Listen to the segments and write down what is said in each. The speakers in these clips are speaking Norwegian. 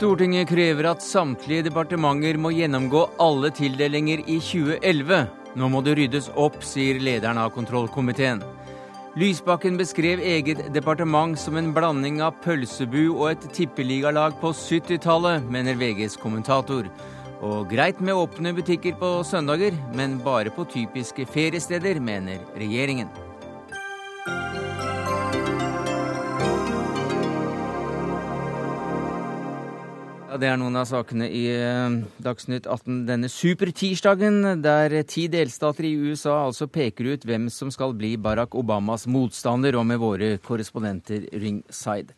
Stortinget krever at samtlige departementer må gjennomgå alle tildelinger i 2011. Nå må det ryddes opp, sier lederen av kontrollkomiteen. Lysbakken beskrev eget departement som en blanding av pølsebu og et tippeligalag på 70-tallet, mener VGs kommentator. Og greit med åpne butikker på søndager, men bare på typiske feriesteder, mener regjeringen. Ja, Det er noen av sakene i eh, Dagsnytt 18 denne supertirsdagen, der ti delstater i USA altså peker ut hvem som skal bli Barack Obamas motstander, og med våre korrespondenter ringside.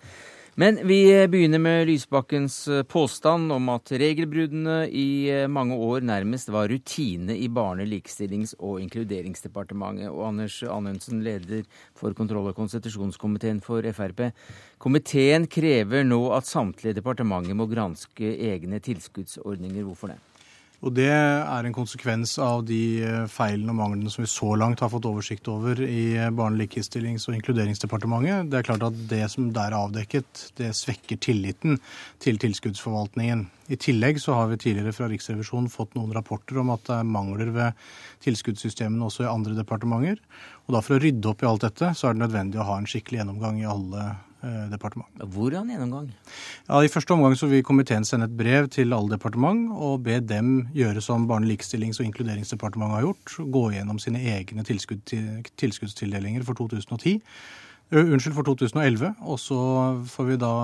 Men vi begynner med Lysbakkens eh, påstand om at regelbruddene i eh, mange år nærmest var rutine i Barne-, likestillings- og inkluderingsdepartementet. Og Anders Anundsen, leder for kontroll- og konstitusjonskomiteen for Frp. Komiteen krever nå at samtlige departementer må granske egne tilskuddsordninger. Hvorfor det? Og Det er en konsekvens av de eh, feilene og manglene som vi så langt har fått oversikt over i eh, Barne-, likestillings- og inkluderingsdepartementet. Det er klart at det som der er avdekket, det svekker tilliten til tilskuddsforvaltningen. I tillegg så har vi tidligere fra Riksrevisjonen fått noen rapporter om at det er mangler ved tilskuddssystemene også i andre departementer. Og da For å rydde opp i alt dette, så er det nødvendig å ha en skikkelig gjennomgang i alle Eh, departement. Hvordan gjennomgang? Ja, I første omgang så vil komiteen sende et brev til alle departement og be dem gjøre som Barne-, likestillings- og inkluderingsdepartementet har gjort. Gå gjennom sine egne tilskudd til, tilskuddstildelinger for 2010. Unnskyld, for 2011. Og så får vi da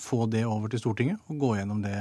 få det over til Stortinget og gå gjennom det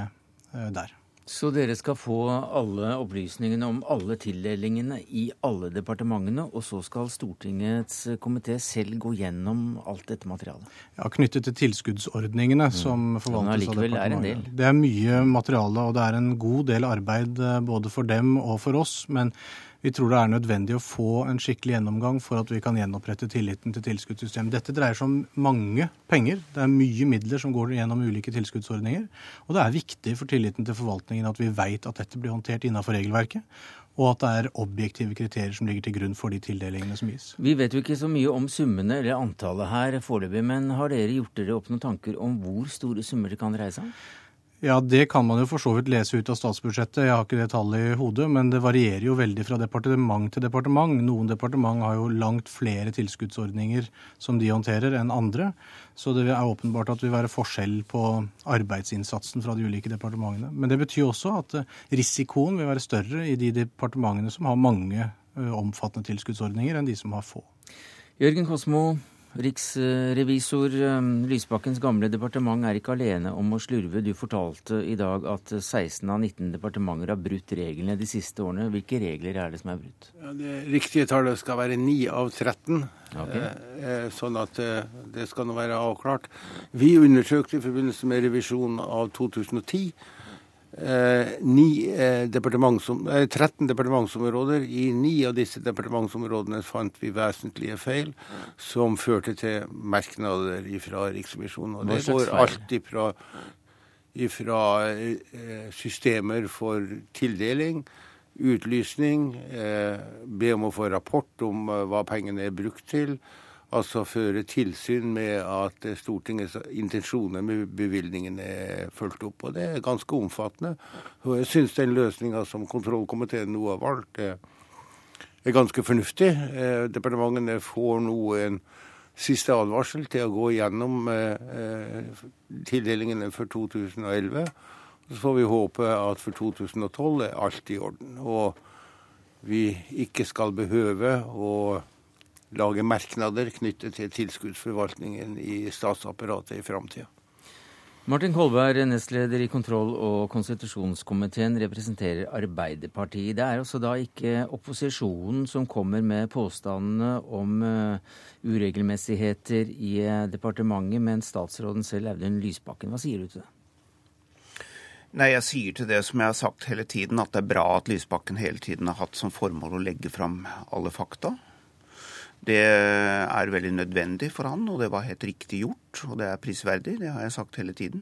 der. Så dere skal få alle opplysningene om alle tildelingene i alle departementene, og så skal Stortingets komité selv gå gjennom alt dette materialet? Ja, Knyttet til tilskuddsordningene mm. som forvaltes av departementet. Det er mye materiale, og det er en god del arbeid eh, både for dem og for oss. men vi tror det er nødvendig å få en skikkelig gjennomgang for at vi kan gjenopprette tilliten til tilskuddssystemet. Dette dreier seg om mange penger. Det er mye midler som går gjennom ulike tilskuddsordninger. Og det er viktig for tilliten til forvaltningen at vi veit at dette blir håndtert innenfor regelverket. Og at det er objektive kriterier som ligger til grunn for de tildelingene som gis. Vi vet jo ikke så mye om summene eller antallet her foreløpig, men har dere gjort dere opp noen tanker om hvor store summer det kan dreie seg om? Ja, Det kan man jo for så vidt lese ut av statsbudsjettet. Jeg har ikke det tallet i hodet. Men det varierer jo veldig fra departement til departement. Noen departement har jo langt flere tilskuddsordninger som de håndterer, enn andre. Så det er åpenbart at det vil være forskjell på arbeidsinnsatsen fra de ulike departementene. Men det betyr også at eh, risikoen vil være større i de departementene som har mange eh, omfattende tilskuddsordninger, enn de som har få. Jørgen Kosmo, Riksrevisor um, Lysbakkens gamle departement er ikke alene om å slurve. Du fortalte i dag at 16 av 19 departementer har brutt reglene de siste årene. Hvilke regler er det som er brutt? Ja, det riktige tallet skal være 9 av 13. Okay. Eh, eh, sånn at eh, det skal nå være avklart. Vi undersøkte i forbindelse med revisjonen av 2010 Eh, ni, eh, departement eh, 13 departementsområder. I ni av disse departementsområdene fant vi vesentlige feil som førte til merknader fra Riksrevisjonen. Og det går alt ifra, ifra eh, systemer for tildeling, utlysning, eh, be om å få rapport om eh, hva pengene er brukt til altså føre tilsyn med at Stortingets intensjoner med bevilgningene er fulgt opp. Og det er ganske omfattende. Og jeg syns den løsninga som kontrollkomiteen nå har valgt, er ganske fornuftig. Eh, departementene får nå en siste advarsel til å gå gjennom eh, tildelingene for 2011. Så får vi håpe at for 2012 er alt i orden. Og vi ikke skal behøve å lage merknader knyttet til tilskuddsforvaltningen i statsapparatet i framtida. Martin Kolberg, nestleder i kontroll- og konstitusjonskomiteen, representerer Arbeiderpartiet. Det er altså da ikke opposisjonen som kommer med påstandene om uh, uregelmessigheter i uh, departementet, men statsråden selv, Audun Lysbakken. Hva sier du til det? Nei, Jeg sier til det som jeg har sagt hele tiden, at det er bra at Lysbakken hele tiden har hatt som formål å legge fram alle fakta. Det er veldig nødvendig for han, og det var helt riktig gjort. Og det er prisverdig, det har jeg sagt hele tiden.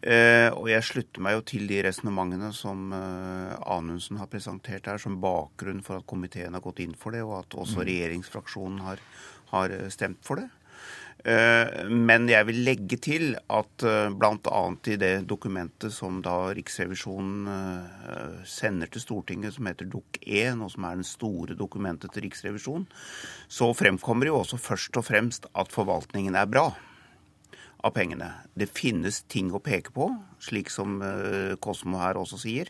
Eh, og jeg slutter meg jo til de resonnementene som eh, Anundsen har presentert her som bakgrunn for at komiteen har gått inn for det, og at også mm. regjeringsfraksjonen har, har stemt for det. Eh, men jeg vil legge til at eh, bl.a. i det dokumentet som da Riksrevisjonen eh, sender til Stortinget, som heter Dok 1, og som er den store dokumentet til Riksrevisjonen, så fremkommer jo også først og fremst at forvaltningen er bra av pengene. Det finnes ting å peke på, slik som Kosmo her også sier.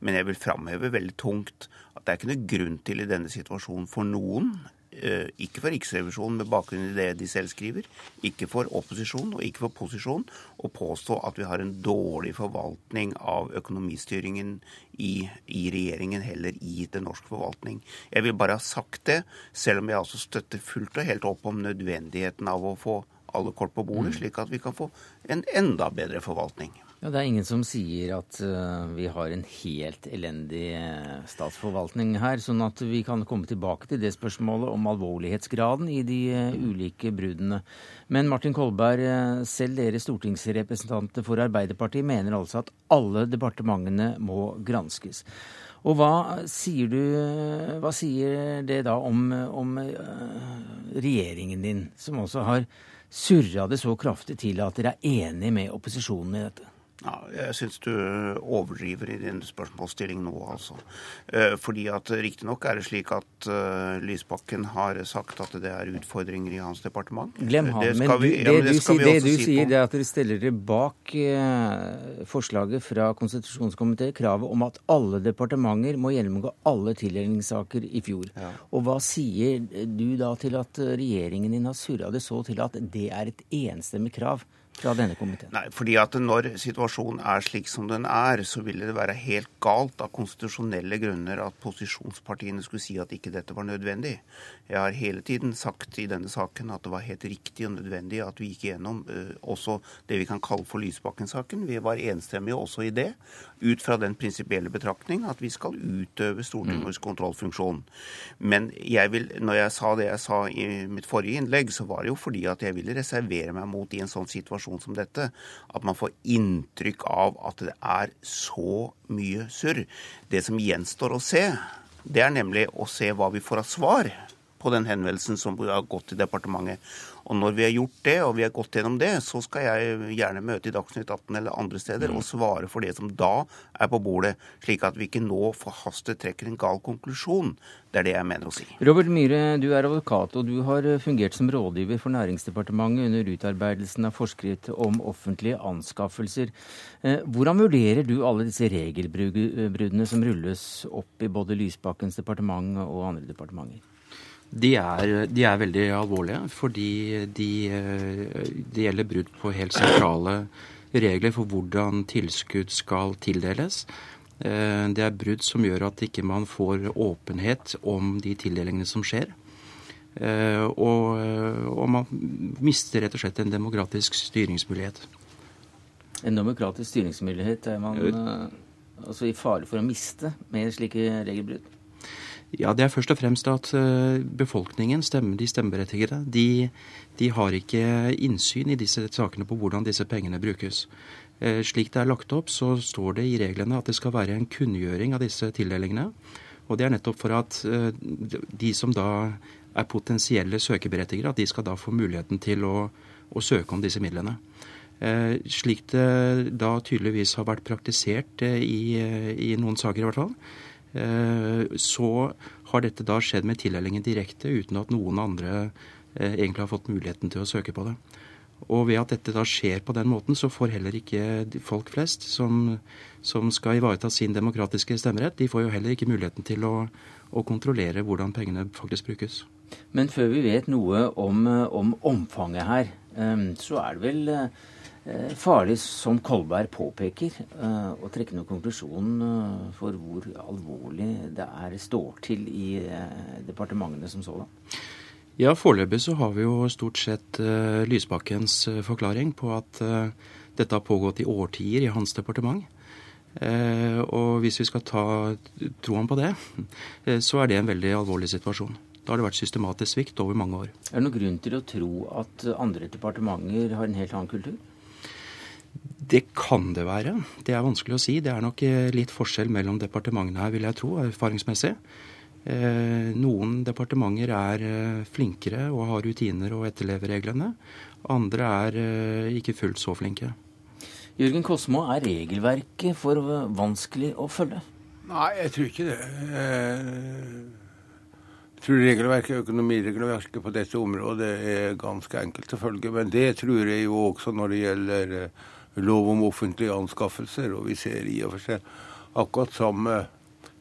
Men jeg vil framheve veldig tungt at det er ikke noe grunn til i denne situasjonen for noen ikke for Riksrevisjonen med bakgrunn i det de selv skriver, ikke for opposisjon og ikke for posisjon, å påstå at vi har en dårlig forvaltning av økonomistyringen i, i, regjeringen, heller i den norske forvaltning. Jeg vil bare ha sagt det, selv om jeg altså støtter fullt og helt opp om nødvendigheten av å få alle kort på bordet, mm. slik at vi kan få en enda bedre forvaltning. Ja, Det er ingen som sier at uh, vi har en helt elendig uh, statsforvaltning her. Sånn at vi kan komme tilbake til det spørsmålet om alvorlighetsgraden i de uh, ulike bruddene. Men Martin Kolberg, selv dere stortingsrepresentanter for Arbeiderpartiet mener altså at alle departementene må granskes. Og hva sier du Hva sier det da om, om regjeringen din, som også har surra det så kraftig til at dere er enig med opposisjonen i dette? Ja, jeg syns du overdriver i din spørsmålsstilling nå, altså. Eh, fordi at Riktignok er det slik at uh, Lysbakken har sagt at det er utfordringer i hans departement. Glem han. Men vi, det, ja, men det, du, sier, det du si sier, det er at dere stiller dere bak forslaget fra konstitusjonskomiteen, kravet om at alle departementer må gjennomgå alle tildelingssaker i fjor. Ja. Og hva sier du da til at regjeringen din har surra det så til at det er et enstemmig krav fra denne komiteen? Nei, fordi at Når situasjonen er slik som den er, så ville det være helt galt av konstitusjonelle grunner at posisjonspartiene skulle si at ikke dette var nødvendig. Jeg har hele tiden sagt i denne saken at det var helt riktig og nødvendig at vi gikk gjennom uh, også det vi kan kalle for Lysbakken-saken. Vi var enstemmige også i det, ut fra den prinsipielle betraktning at vi skal utøve Stortingets mm. kontrollfunksjon. Men jeg vil, når jeg sa det jeg sa i mitt forrige innlegg, så var det jo fordi at jeg ville reservere meg mot i en sånn situasjon som dette, at man får inntrykk av at det er så mye surr. Det som gjenstår å se, det er nemlig å se hva vi får av svar på den henvendelsen som har gått til departementet. Og når vi har gjort det, og vi har gått gjennom det, så skal jeg gjerne møte i Dagsnytt 18 eller andre steder og svare for det som da er på bordet, slik at vi ikke nå forhastet trekker en gal konklusjon. Det er det jeg mener å si. Robert Myhre, du er advokat, og du har fungert som rådgiver for Næringsdepartementet under utarbeidelsen av forskrift om offentlige anskaffelser. Eh, hvordan vurderer du alle disse regelbruddene som rulles opp i både Lysbakkens departement og andre departementer? De er, de er, veldig alvorlige, fordi de, de, gjelder brudd på helt sentrale regler for hvordan tilskudd skal tildeles. Eh, det er brudd som gjør at ikke man får åpenhet om de tildelingene som skjer. Eh, og, og man mister rett og slett en demokratisk styringsmulighet. En demokratisk styringsmulighet er man eh, altså i fare for å miste med slike regelbrudd? Ja, Det er først og fremst at befolkningen, befolkningen, de stemmeberettigede, de, de, har ikke innsyn i disse sakene på hvordan disse pengene brukes. Eh, slik det er lagt opp, så står det i reglene at det skal være en kunngjøring av disse tildelingene. Og det er nettopp for at eh, de som da er potensielle søkeberettigere, at de skal da få muligheten til å, å søke om disse midlene. Slik det da tydeligvis har vært praktisert i, i noen saker i hvert fall, Eh, så har dette da skjedd med tildelingen direkte, uten at noen andre eh, egentlig har fått muligheten til å søke på det. Og ved at dette da skjer på den måten, så får heller ikke folk flest som, som skal ivareta sin demokratiske stemmerett, de får jo heller ikke muligheten til å, å kontrollere hvordan pengene faktisk brukes. Men før vi vet noe om, om omfanget her, eh, så er det vel Eh, farlig, som Kolberg påpeker, eh, å trekke noen konklusjon eh, for hvor alvorlig det er står til i departementene som sådan? Ja, Foreløpig så har vi jo stort sett Lysbakkens forklaring på at dette har pågått i årtier i hans departement. og hvis vi skal ta troen på det, så er det en veldig alvorlig situasjon. Da har det vært systematisk svikt over mange år. Er det noen grunn til å tro at andre departementer har en helt annen kultur? Det kan det være. Det er vanskelig å si. Det er nok eh, litt forskjell mellom departementene her, vil jeg tro, erfaringsmessig. Eh, noen departementer er eh, flinkere og har rutiner og etterlever reglene. Andre er ikke fullt så flinke. Jørgen Kosmo, er regelverket for vanskelig å følge? Nei, jeg tror ikke det. Jeg tror regelverket, økonomiregelverket på dette området er ganske enkelt å følge. Men det tror jeg jo også når det gjelder lov om offentlige anskaffelser. Og vi ser i og for seg akkurat samme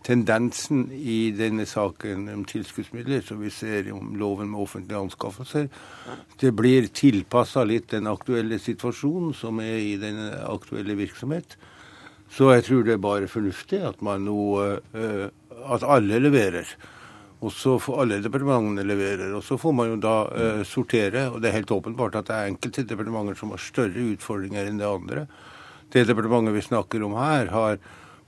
tendensen i denne saken om tilskuddsmidler, som vi ser om loven med offentlige anskaffelser, det blir tilpassa litt den aktuelle situasjonen som er i den aktuelle virksomhet. Så jeg tror det er bare fornuftig at man nå uh, at alle leverer. Og så får alle departementene leverer. Og så får man jo da eh, sortere. Og det er helt åpenbart at det er enkelte departementer som har større utfordringer enn det andre. Det departementet vi snakker om her, har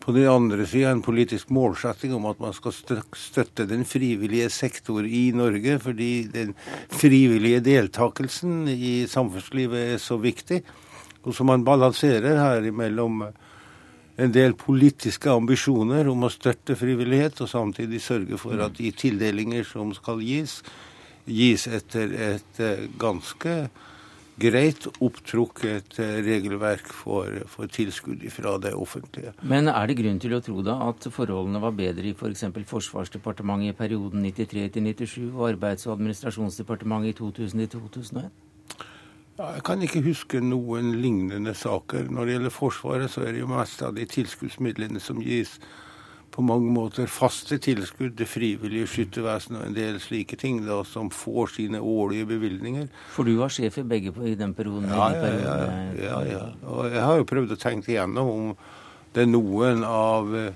på den andre sida en politisk målsetting om at man skal støtte den frivillige sektor i Norge, fordi den frivillige deltakelsen i samfunnslivet er så viktig. Og så man balanserer her mellom en del politiske ambisjoner om å støtte frivillighet, og samtidig sørge for at de tildelinger som skal gis, gis etter et eh, ganske greit opptrukket eh, regelverk for, for tilskudd fra det offentlige. Men er det grunn til å tro da at forholdene var bedre i f.eks. For Forsvarsdepartementet i perioden 93 97 og Arbeids- og administrasjonsdepartementet i 2000 2001? Ja, jeg kan ikke huske noen lignende saker. Når det gjelder Forsvaret, så er det jo mest av de tilskuddsmidlene som gis på mange måter faste tilskudd det frivillige skyttervesenet og en del slike ting da, som får sine årlige bevilgninger. For du var sjef i begge i den perioden? Ja, ja, ja, ja, ja. Og jeg har jo prøvd å tenke igjennom om det er noen av eh,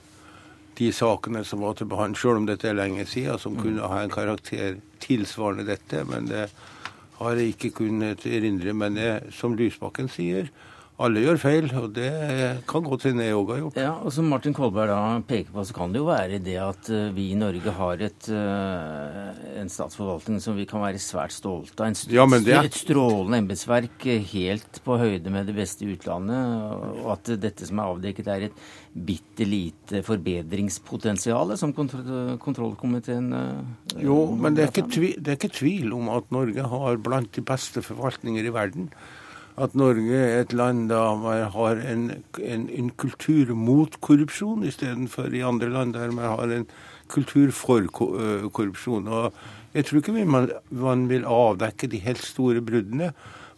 de sakene som var til behandling, selv om dette er lenge siden, som mm. kunne ha en karakter tilsvarende dette. Men det har jeg ikke kunnet erindre. Men jeg, som Lysbakken sier, alle gjør feil, og det kan godt hende jeg òg har gjort. Ja, og Som Martin Kolberg da peker på, så kan det jo være det at eh, vi i Norge har et, eh, en statsforvaltning som vi kan være svært stolte av. Ja, er... Et strålende embetsverk eh, helt på høyde med det beste i utlandet. Og at dette som er avdekket, er et bitte lite forbedringspotensial, som kontroll kontrollkomiteen Jo, men det er, tvil, det er ikke tvil om at Norge har blant de beste forvaltninger i verden at Norge er et land da man har en, en, en kultur mot korrupsjon, istedenfor i andre land der man har en kultur for korrupsjon. Og Jeg tror ikke man, man vil avdekke de helt store bruddene,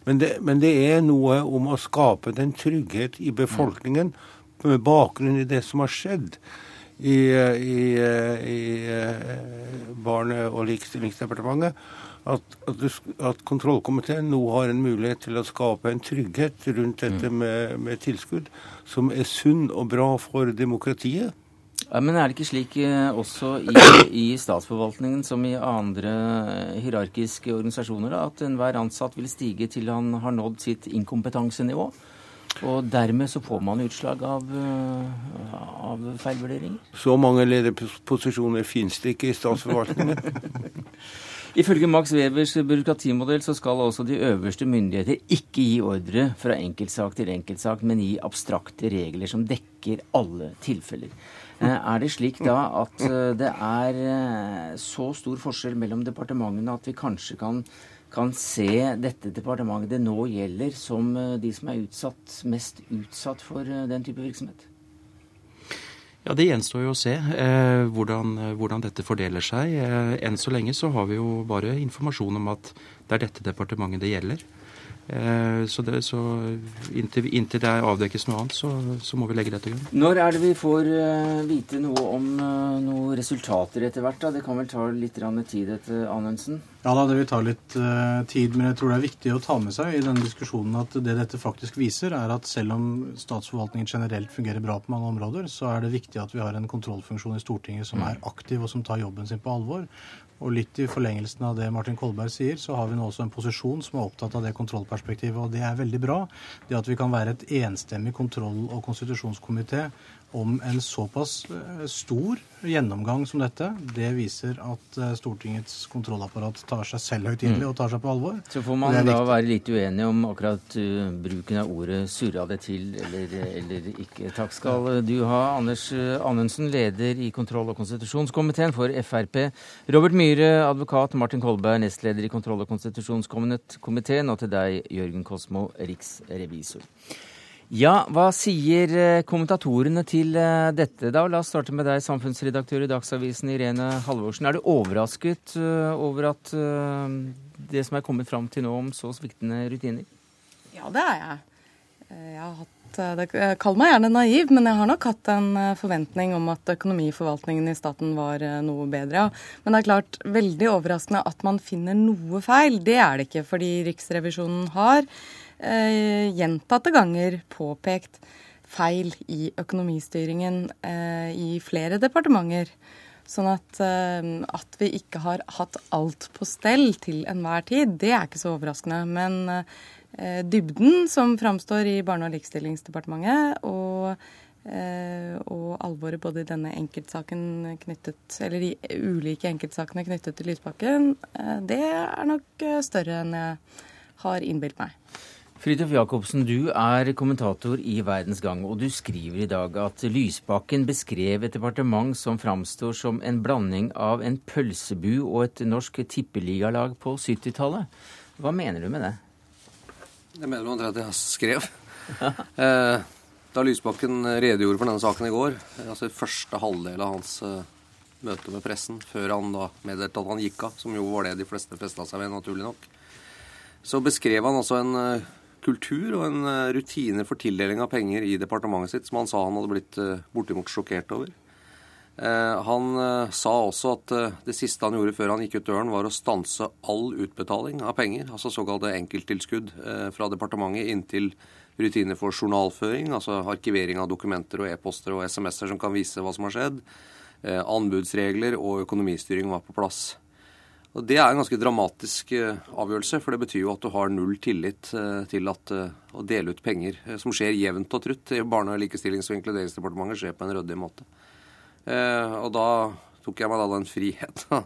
men det, men det, er noe om å skape den trygghet i befolkningen med bakgrunn i det som har skjedd i, i, i Barne- og likestillingsdepartementet at, at, at, kontrollkomiteen nå har en mulighet til å skape en trygghet rundt dette mm. med, med tilskudd, som er sunn og bra for demokratiet. Ja, men er det ikke slik eh, også i, i, statsforvaltningen som i andre hierarkiske organisasjoner da, at enhver ansatt vil stige til han har nådd sitt inkompetansenivå? Og dermed så får man utslag av, eh, av feilvurderinger? Så mange lederposisjoner finnes det ikke i statsforvaltningen. Ifølge Max Webers byråkratimodell så skal også de øverste myndigheter ikke gi ordre fra enkeltsak til enkeltsak, men gi abstrakte regler som dekker alle tilfeller. Eh, er det slik da at eh, det er eh, så stor forskjell mellom departementene at vi kanskje kan, kan se dette departementet det nå gjelder, som de som er utsatt, mest utsatt for den type virksomhet? Ja, Det gjenstår jo å se eh, hvordan, hvordan, dette fordeler seg. Eh, enn så lenge så har vi jo bare informasjon om at det er dette departementet det gjelder. Eh, så, det, så inntil, inntil, det avdekkes noe annet, så, så, må vi legge det til grunn. Når er det vi får uh, vite noe om uh, noen resultater etter hvert? da? Det kan vel ta litt tid etter Anundsen? Ja da, det vil ta litt tid, men jeg tror det er viktig å ta med seg i denne diskusjonen at det dette faktisk viser, er at selv om statsforvaltningen generelt fungerer bra på mange områder, så er det viktig at vi har en kontrollfunksjon i Stortinget som er aktiv og som tar jobben sin på alvor. Og litt i forlengelsen av det Martin Kolberg sier, så har vi nå også en posisjon som er opptatt av det kontrollperspektivet, og det er veldig bra. Det at vi kan være et enstemmig kontroll- og konstitusjonskomité om en såpass eh, stor gjennomgang som dette, det viser at eh, Stortingets kontrollapparat tar seg selv høytidelig mm. og tar seg på alvor. Så får man da være litt uenig om akkurat uh, bruken av ordet 'surra det til' eller, eller, ikke. Takk skal du ha, Anders Anundsen, leder i kontroll- og konstitusjonskomiteen for Frp. Robert Myhre, advokat. Martin Kolberg, nestleder i kontroll- og konstitusjonskomiteen. Og til deg, Jørgen Kosmo, riksrevisor. Ja, hva sier eh, kommentatorene til eh, dette, da? La oss starte med deg, samfunnsredaktør i Dagsavisen Irene Halvorsen. Er du overrasket eh, over at det som er kommet fram til nå om så sviktende rutiner? Ja, det er jeg. Jeg har hatt Kall meg gjerne naiv, men jeg har nok hatt en forventning om at økonomiforvaltningen i staten var noe bedre. Men det er klart, veldig overraskende at man finner noe feil. Det er det ikke, fordi Riksrevisjonen har gjentatte ganger påpekt feil i økonomistyringen eh, i flere departementer. Sånn at, eh, at, vi ikke har hatt alt på stell til enhver tid, det er ikke så overraskende. Men eh, dybden som framstår i Barne- og likestillingsdepartementet, og, eh, og alvoret både i denne enkeltsaken knyttet, eller de ulike enkeltsakene knyttet til Lysbakken, eh, det er nok større enn jeg har innbilt meg. Fridtjof Jacobsen, du er kommentator i Verdens Gang, og du skriver i dag at Lysbakken beskrev et departement som framstår som en blanding av en pølsebu og et norsk tippeligalag på 70-tallet. Hva mener du med det? Det mener du det jeg skrev. eh, da Lysbakken redegjorde for denne saken i går, altså i første halvdel av hans uh, møte med pressen, før han da meddelte at han gikk av, som jo var det de fleste festa seg ved, naturlig nok, så beskrev han altså en kultur og en eh, rutine for tildeling av penger i departementet sitt som han sa han hadde blitt eh, bortimot sjokkert over. Eh, han sa også at det siste han gjorde før han gikk ut døren, var å stanse all utbetaling av penger, altså såkalte enkelttilskudd fra departementet inntil rutiner for journalføring, altså arkivering av dokumenter og e-poster og SMS-er som kan vise hva som har skjedd. Anbudsregler og økonomistyring var på plass. Og Det er en ganske dramatisk eh, avgjørelse, for det betyr jo at du har null tillit eh, til at eh, å dele ut penger, som skjer jevnt og trutt i Barne-, likestillings- og inkluderingsdepartementet, skjer på en ryddig måte. Og da tok jeg meg da den frihet å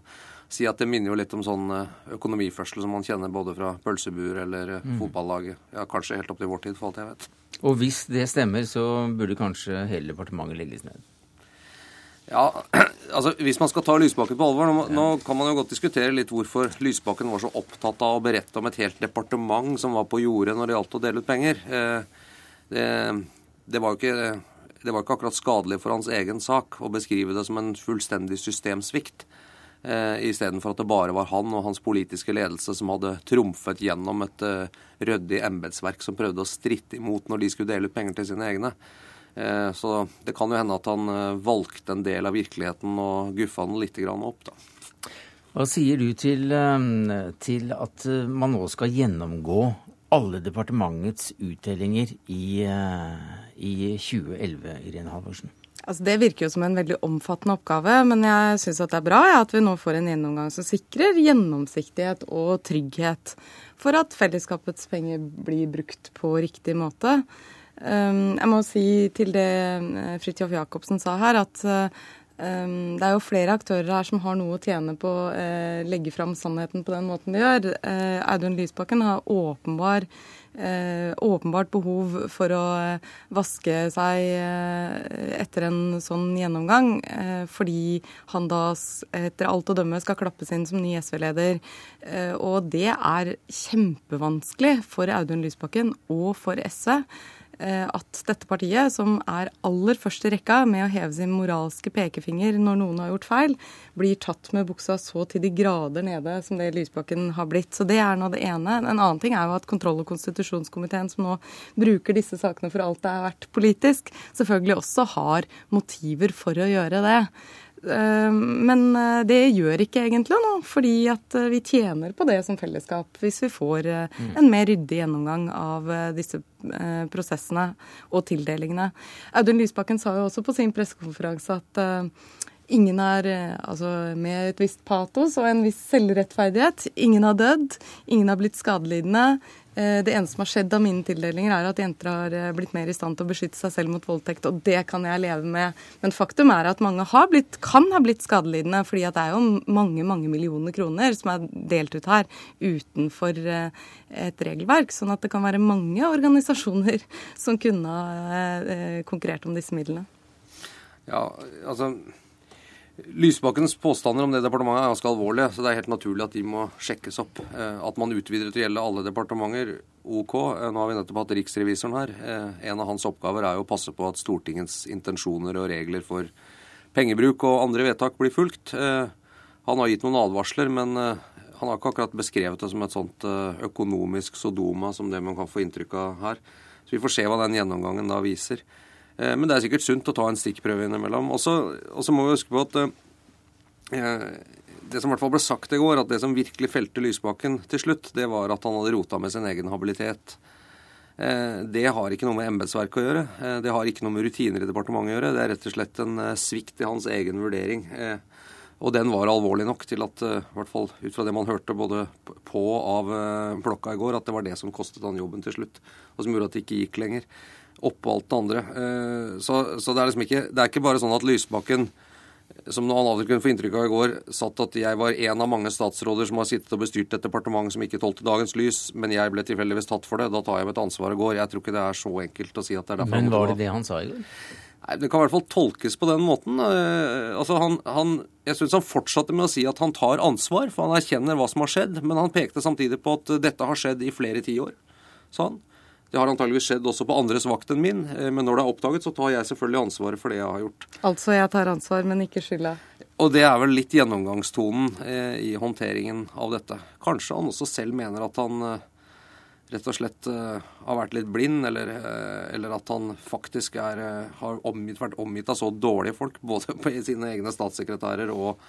si at det minner jo litt om sånn økonomiførsel som man kjenner både fra pølsebuer eller mm. fotballaget. Ja, kanskje helt opp til vår tid, for alt jeg vet. Og hvis det stemmer, så burde kanskje hele departementet legges ned? Ja, altså Hvis man skal ta Lysbakken på alvor nå, nå, kan man jo godt diskutere litt hvorfor Lysbakken var så opptatt av å berette om et helt departement som var på jordet når det gjaldt å dele ut penger. Eh, det, det, var ikke, det var ikke akkurat skadelig for hans egen sak å beskrive det som en fullstendig systemsvikt. Eh, Istedenfor at det bare var han og hans politiske ledelse som hadde trumfet gjennom et uh, ryddig embetsverk som prøvde å stritte imot når de skulle dele ut penger til sine egne. Eh, så det kan jo hende at han eh, valgte en del av virkeligheten og guffa den litt opp, da. Hva sier du til, eh, til, at man nå skal gjennomgå alle departementets utdelinger i, i 2011, Irene Halvorsen? Altså Det virker jo som en veldig omfattende oppgave, men jeg syns det er bra ja, at vi nå får en gjennomgang som sikrer gjennomsiktighet og trygghet for at fellesskapets penger blir brukt på riktig måte. Ehm, jeg må si til det eh, Fridtjof Jacobsen sa her, at ehm, det er jo flere aktører her som har noe å tjene på å eh, legge fram sannheten på den måten de gjør. Eh, Audun Lysbakken har åpenbar, åpenbart behov for å vaske seg etter en sånn gjennomgang, fordi han da etter alt å dømme skal klappes inn som ny SV-leder. Og det er kjempevanskelig for Audun Lysbakken og for SV. Eh, at dette partiet, som er aller først i rekka med å heve sin moralske pekefinger når noen har gjort feil, blir tatt med buksa så til de grader nede som det Lysbakken har blitt. Så det er nå det ene. En annen ting er jo at kontroll- og konstitusjonskomiteen, som nå bruker disse sakene for alt det er verdt politisk, selvfølgelig også har motiver for å gjøre det. Eh, men eh, det gjør ikke egentlig noe, fordi at eh, vi tjener på det som fellesskap hvis vi får mm. en mer ryddig gjennomgang av disse prosessene og tildelingene. Audun Lysbakken sa jo også på sin pressekonferanse at Ingen er altså, med et visst patos og en viss selvrettferdighet. Ingen har dødd, ingen har blitt skadelidende. Eh, det eneste som har skjedd av mine tildelinger, er at jenter har eh, blitt mer i stand til å beskytte seg selv mot voldtekt, og det kan jeg leve med. Men faktum er at mange blitt, kan ha blitt skadelidende, fordi det er jo mange mange millioner kroner som er delt ut her utenfor eh, et regelverk. Sånn at det kan være mange organisasjoner som kunne ha konkurrert om disse midlene. Ja, altså Lysbakkens påstander om det departementet er ganske alvorlige, så det er helt naturlig at de må sjekkes opp. Eh, at man utvider til å gjelde alle departementer, OK. Eh, nå har vi nettopp hatt riksrevisoren her. Eh, en av hans oppgaver er jo å passe på at Stortingets intensjoner og regler for pengebruk og andre vedtak blir fulgt. Han har gitt noen advarsler, men han har ikke akkurat beskrevet det som et sånt økonomisk sodoma som det man kan få inntrykk av her. Så vi får se hva den gjennomgangen da viser. Eh, men det er sikkert sunt å ta en stikkprøve innimellom. Og så må vi huske på at eh, det som i hvert fall ble sagt i går, at det som virkelig felte Lysbakken til slutt, det var at han hadde rota med sin egen habilitet. Eh, det har ikke noe med embetsverket å gjøre. Det har ikke noe med rutiner i departementet å gjøre. Det er rett og slett en svikt i hans egen vurdering. Og den var alvorlig nok til at, i hvert fall ut fra det man hørte både på og av blokka i går, at det var det som kostet han jobben til slutt, og som gjorde at det ikke gikk lenger oppå alt det andre. Eh, så, så, det er liksom ikke Det er ikke bare sånn at Lysbakken, som noen aldri kunne få inntrykk av i går, satt at jeg var en av mange statsråder som har sittet og bestyrt et departement som ikke tålte dagens lys, men jeg ble tilfeldigvis tatt for det. Da tar jeg mitt ansvar og går. Jeg tror ikke det er så enkelt å si at det er derfor Men var det det han sa i går? Nei, Det kan i hvert fall tolkes på den måten. Eh, altså han, han, jeg syns han fortsatte med å si at han tar ansvar, for han erkjenner hva som har skjedd. Men han pekte samtidig på at dette har skjedd i flere tiår, sa han. Det har antageligvis skjedd også på andres vakt enn min, eh, men når det er oppdaget, så tar jeg selvfølgelig ansvaret for det jeg har gjort. Altså jeg tar ansvar, men ikke skylda? Og det er vel litt gjennomgangstonen eh, i håndteringen av dette. Kanskje han også selv mener at han eh, rett og slett eh, har vært litt blind, eller, eh, eller at han faktisk er, eh, har omgitt, vært omgitt av så dårlige folk, både på sine egne statssekretærer og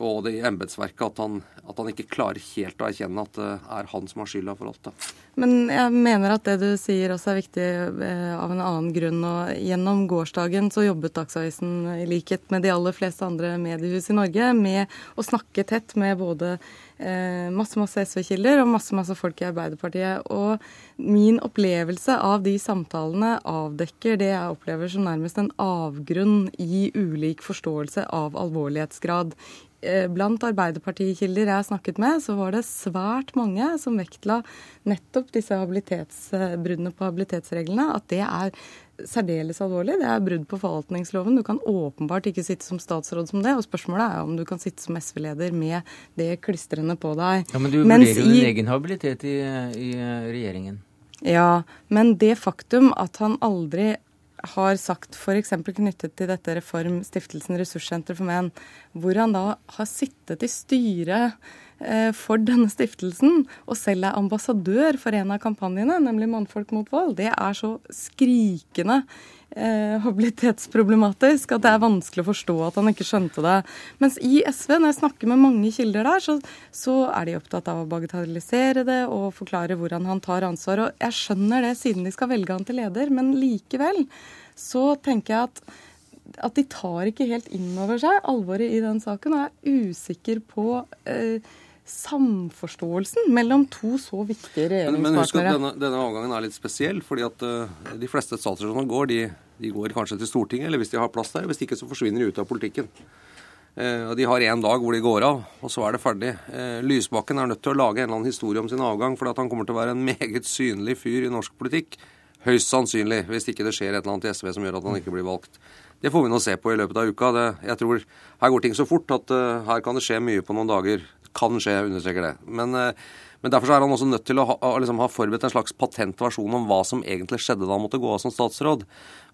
og det i embetsverket at, at, han ikke klarer helt å erkjenne at det er han som har skylda for alt. det. Men jeg mener at det du sier også er viktig eh, av en annen grunn. og Gjennom gårsdagen så jobbet Dagsavisen i likhet med de aller fleste andre mediehus i Norge med å snakke tett med både masse masse SV-kilder og masse masse folk i Arbeiderpartiet. Og min opplevelse av de samtalene avdekker det jeg opplever som nærmest en avgrunn i ulik forståelse av alvorlighetsgrad Eh, blant Arbeiderpartikilder jeg snakket med, så var det svært mange som vektla nettopp disse bruddene på habilitetsreglene. At det er særdeles alvorlig. Det er brudd på forvaltningsloven. Du kan åpenbart ikke sitte som statsråd som det. Og spørsmålet er om du kan sitte som SV-leder med det klistrende på deg. Ja, Men du vurderer jo din egen habilitet i, i regjeringen. Ja, men det faktum at han aldri har sagt f.eks. knyttet til dette Reform Stiftelsen Ressurssenter for menn, hvor han da har sittet i styret eh, for denne stiftelsen og selv er ambassadør for en av kampanjene, nemlig Mannfolk mot vold, det er så skrikende eh, habilitetsproblematisk at det er vanskelig å forstå at han ikke skjønte det. Mens i SV, når jeg snakker med mange kilder der, så, så er de opptatt av å bagatellisere det og forklare hvordan han tar ansvar. Og jeg skjønner det siden de skal velge han til leder, men likevel så tenker jeg at at de tar ikke helt inn over seg alvoret i den saken, og er usikker på eh, samforståelsen mellom to så viktige regjeringspartnere. Men, men husk at denne, denne, avgangen er litt spesiell, fordi at uh, de fleste statsrådene som går, de, de, går kanskje til Stortinget, eller hvis de har plass der. Hvis ikke så forsvinner de ut av politikken. Uh, og De har én dag hvor de går av, og så er det ferdig. Uh, Lysbakken er nødt til å lage en eller annen historie om sin avgang, fordi at han kommer til å være en meget synlig fyr i norsk politikk. Høyst sannsynlig, hvis ikke det skjer et eller annet i SV som gjør at han ikke blir valgt. Det får vi nå se på i løpet av uka. Det, jeg tror Her går ting så fort at her kan det skje mye på noen dager. Kan skje, jeg understreker det. Men, eh, men derfor er han også nødt til å ha, liksom, ha, forberedt en slags patentversjon om hva som egentlig skjedde da han måtte gå av som statsråd.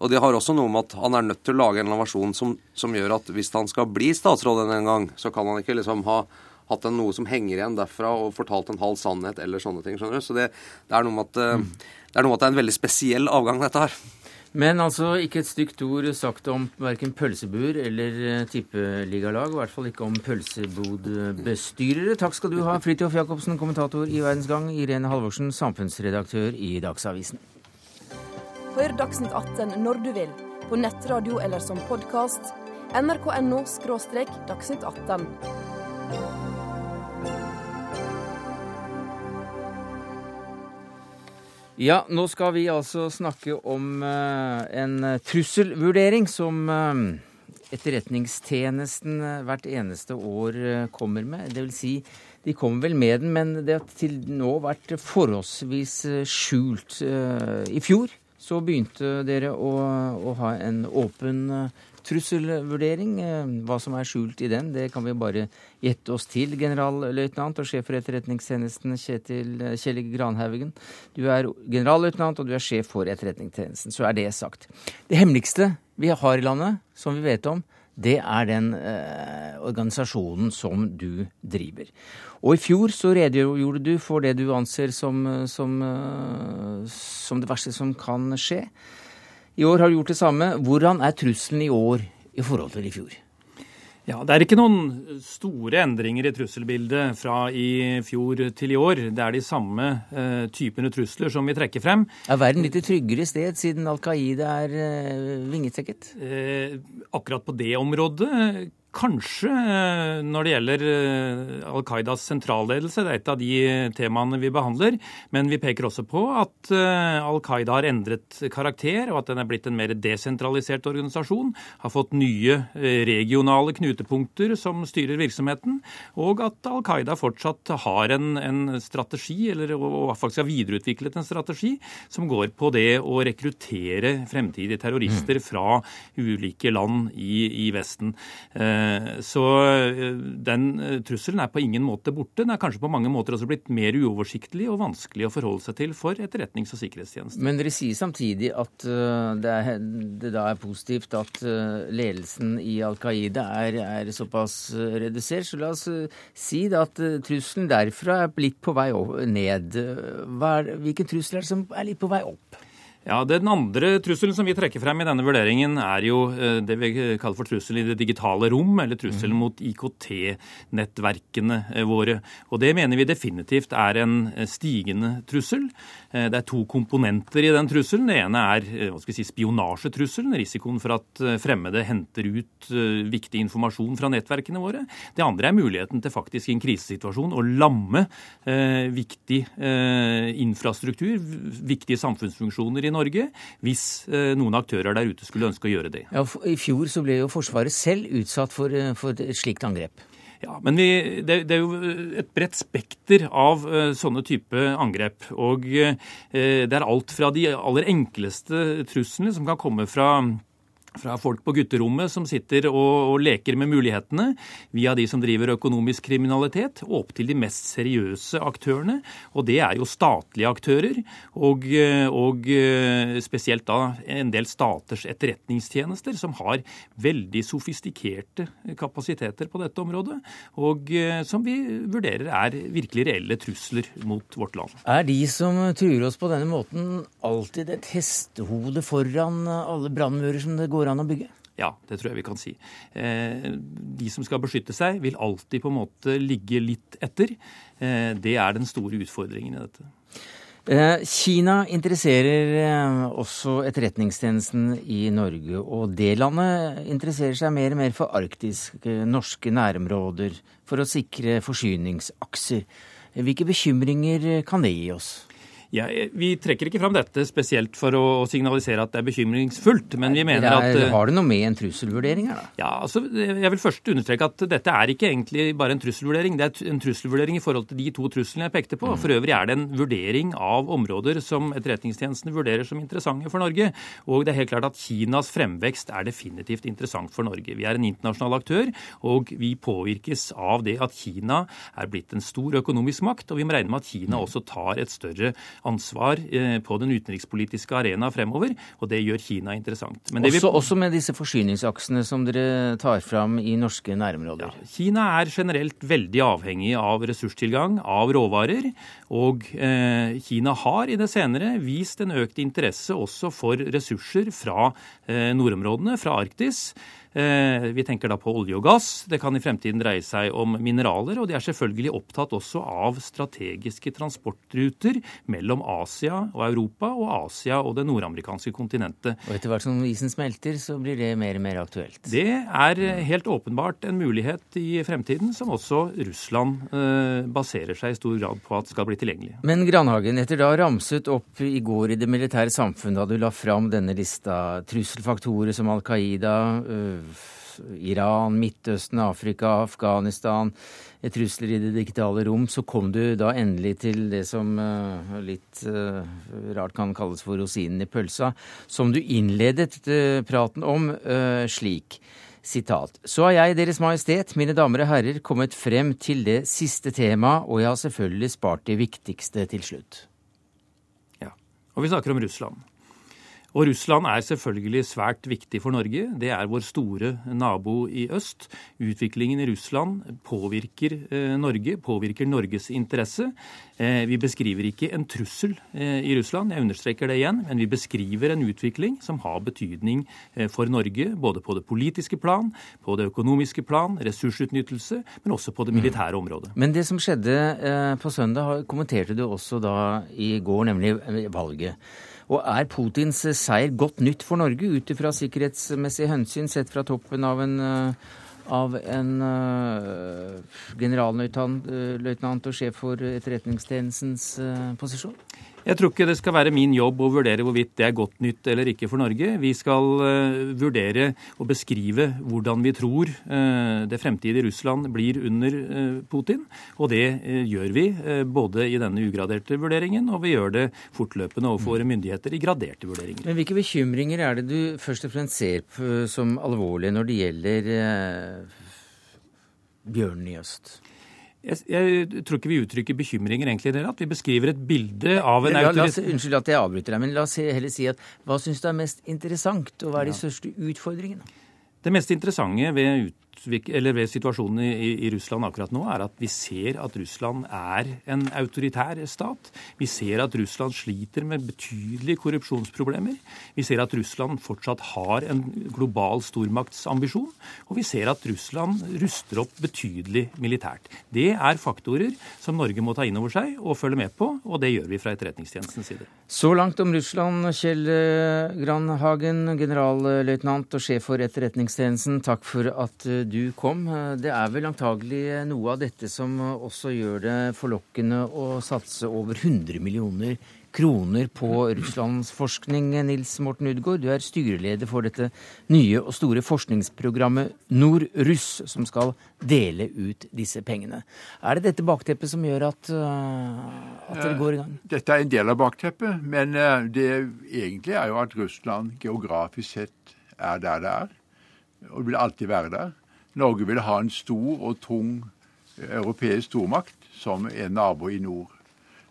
Og det har også noe med at han er nødt til å lage en versjon som, som gjør at hvis han skal bli statsråd en gang, så kan han ikke liksom ha hatt en, noe som henger igjen derfra og fortalt en halv sannhet eller sånne ting. skjønner du? Så det, det, er noe med at, mm. det er noe med at det er en veldig spesiell avgang, dette her. Men altså ikke et stygt ord sagt om verken pølsebuer eller eh, tippeligalag. I hvert fall ikke om pølsebodbestyrere. Takk skal du ha, Fridtjof Jacobsen, kommentator i Verdensgang, Irene Halvorsen, samfunnsredaktør i Dagsavisen. Hør Dagsnytt 18 når du vil, på nettradio eller som podkast. nrk.no dagsnytt 18. Ja, nå skal vi altså snakke om uh, en trusselvurdering som uh, Etterretningstjenesten hvert eneste år kommer med. Det vil si, de kommer vel med den, men det har til nå vært forholdsvis skjult. I fjor så begynte dere å, å ha en åpen trusselvurdering. Hva som er skjult i den, det kan vi bare gjette oss til. Generalløytnant og sjef for Etterretningstjenesten Kjetil Kjell Granhaugen. Du er generalløytnant og du er sjef for Etterretningstjenesten. Så er det sagt. Det hemmeligste vi har i landet, som vi vet om, det er den eh, organisasjonen som du driver. Og i fjor så redegjorde du for det du anser som, som, eh, som det verste som kan skje. I år har du gjort det samme. Hvordan er trusselen i år i forhold til i fjor? Ja, Det er ikke noen store endringer i trusselbildet fra i fjor til i år. Det er de samme uh, typene trusler som vi trekker frem. Er verden litt tryggere sted siden Al Qaida er uh, vingesekket? Uh, akkurat på det området Kanskje eh, når det gjelder eh, Al Qaidas sentralledelse, det er et av de temaene vi behandler. Men vi peker også på at eh, Al Qaida har endret karakter, og at den er blitt en mer desentralisert organisasjon. Har fått nye regionale knutepunkter som styrer virksomheten. Og at Al Qaida fortsatt har en, en strategi, eller og faktisk har videreutviklet en strategi, som går på det å rekruttere fremtidige terrorister mm. fra ulike land i, i Vesten. Eh, så eh, den eh, trusselen er på ingen måte borte. Den er kanskje på mange måter også blitt mer uoversiktlig og vanskelig å forholde seg til for etterretnings- og sikkerhetstjenesten. Men dere sier samtidig at det, er, det da er positivt at ledelsen i Al Qaida er, er såpass redusert. Så la oss si at trusselen derfra er litt på vei ned. Hvilken trussel er det som er litt på vei opp? Ja, Den andre trusselen som vi trekker frem i denne vurderingen, er jo eh, det vi kaller for trussel i det digitale rom, eller trusselen mm. mot IKT-nettverkene eh, våre. Og Det mener vi definitivt er en eh, stigende trussel. Det er to komponenter i den trusselen. Det ene er hva skal vi si, spionasjetrusselen, risikoen for at fremmede henter ut viktig informasjon fra nettverkene våre. Det andre er muligheten til faktisk i en krisesituasjon å lamme viktig infrastruktur, viktige samfunnsfunksjoner i Norge Norge hvis eh, noen aktører der ute skulle ønske å gjøre det. Ja, I fjor så ble jo Forsvaret selv utsatt for, eh, for et slikt angrep. Ja, men vi, det, det, er jo et bredt spekter av uh, sånne type angrep. Og uh, det er alt fra de aller enkleste truslene som kan komme fra fra folk på gutterommet som sitter og, og, leker med mulighetene, via de som driver økonomisk kriminalitet, opp til de mest seriøse aktørene. Og det er jo statlige aktører, og, og, spesielt da en del staters etterretningstjenester, som har veldig sofistikerte kapasiteter på dette området, og som vi vurderer er virkelig reelle trusler mot vårt land. Er de som truer oss på denne måten, alltid et hestehode foran alle brannmurer som det går går an å bygge? Ja, det tror jeg vi kan si. Eh, de som skal beskytte seg, vil alltid på en måte ligge litt etter. Eh, det er den store utfordringen i dette. Eh, Kina interesserer også etterretningstjenesten i Norge. Og det landet interesserer seg mer og mer for arktiske, norske nærområder for å sikre forsyningsakser. Hvilke bekymringer kan det gi oss? Ja, vi trekker ikke fram dette spesielt for å signalisere at det er bekymringsfullt, men vi mener er, at eh, Har det noe med en trusselvurdering her, da? Ja, altså, Jeg vil først understreke at dette er ikke egentlig bare en trusselvurdering. Det er en trusselvurdering i forhold til de to truslene jeg pekte på. Mm. For øvrig er det en vurdering av områder som Etterretningstjenesten vurderer som interessante for Norge. Og det er helt klart at Kinas fremvekst er definitivt interessant for Norge. Vi er en internasjonal aktør, og vi påvirkes av det at Kina er blitt en stor økonomisk makt. Og vi må regne med at Kina mm. også tar et større ansvar eh, på den utenrikspolitiske arena fremover, og det gjør Kina interessant. Også, vi... også, med disse forsyningsaksene som dere tar fram i norske nærområder? Ja, Kina er generelt veldig avhengig av ressurstilgang, av råvarer. Og eh, Kina har i det senere vist en økt interesse også for ressurser fra eh, nordområdene, fra Arktis. Vi tenker da på olje og gass. Det kan i fremtiden dreie seg om mineraler. Og de er selvfølgelig opptatt også av strategiske transportruter mellom Asia og Europa og Asia og det nordamerikanske kontinentet. Og etter hvert som isen smelter, så blir det mer og mer aktuelt? Det er helt åpenbart en mulighet i fremtiden som også Russland baserer seg i stor grad på at skal bli tilgjengelig. Men Granhagen, etter da ramset opp i går i det militære samfunnet, da du la fram denne lista, trusselfaktorer som Al Qaida, Iran, Midtøsten, Afrika, Afghanistan, trusler i det digitale rom, så kom du da endelig til det som uh, litt uh, rart kan kalles for rosinen i pølsa, som du innledet uh, praten om slik. Sitat. Så har jeg, Deres Majestet, mine damer og herrer, kommet frem til det siste temaet, og jeg har selvfølgelig spart det viktigste til slutt. Ja, og vi snakker om Russland. Og Russland er selvfølgelig svært viktig for Norge. Det er vår store nabo i øst. Utviklingen i Russland påvirker eh, Norge, påvirker Norges interesse. Eh, vi beskriver ikke en trussel eh, i Russland, jeg understreker det igjen, men vi beskriver en utvikling som har betydning for Norge, både på det politiske plan, på det økonomiske plan, ressursutnyttelse, men også på det mm. militære området. Men det som skjedde på søndag, kommenterte du også da i går, nemlig valget. Og er Putins seier godt nytt for Norge ut ifra sikkerhetsmessige hensyn sett fra toppen av en, eh, av en uh, generalløytnant og sjef for etterretningstjenestens posisjon? Jeg tror ikke det skal være min jobb å vurdere hvorvidt det er godt nytt eller ikke for Norge. Vi skal uh, vurdere og beskrive hvordan vi tror uh, det fremtidige Russland blir under uh, Putin. Og det gjør vi både i denne ugraderte vurderingen, og vi gjør det fortløpende overfor myndigheter i graderte vurderinger. Men Hvilke bekymringer er det du først og fremst ser på som alvorlige når det gjelder bjørnen i øst? Jeg, jeg, tror ikke vi uttrykker bekymringer egentlig i det at Vi beskriver et bilde av en autoritet... Unnskyld at jeg avbryter deg, men la oss heller si at hva syns du er mest interessant, og hva er de største utfordringene? Det mest interessante ved eller ved situasjonen i, i, Russland akkurat nå, er at vi ser at Russland er en autoritær stat. Vi ser at Russland sliter med betydelige korrupsjonsproblemer. Vi ser at Russland fortsatt har en global stormaktsambisjon. Og vi ser at Russland ruster opp betydelig militært. Det er faktorer som Norge må ta inn over seg og følge med på, og det gjør vi fra Etterretningstjenestens side. Så langt om Russland, Kjell Granhagen, generalløytnant og sjef for Etterretningstjenesten. Takk for at du kom. Det er vel antagelig noe av dette som også gjør det forlokkende å satse over 100 millioner kroner på russlandsforskning. Nils Morten Udgaard, du er styreleder for dette nye og store forskningsprogrammet Nordruss, som skal dele ut disse pengene. Er det dette bakteppet som gjør at, at dere går i gang? Dette er en del av bakteppet, men det egentlig er jo at Russland geografisk sett er der det er, og det vil alltid være der. Norge vil ha en stor og tung eh, europeisk stormakt som en nabo i nord.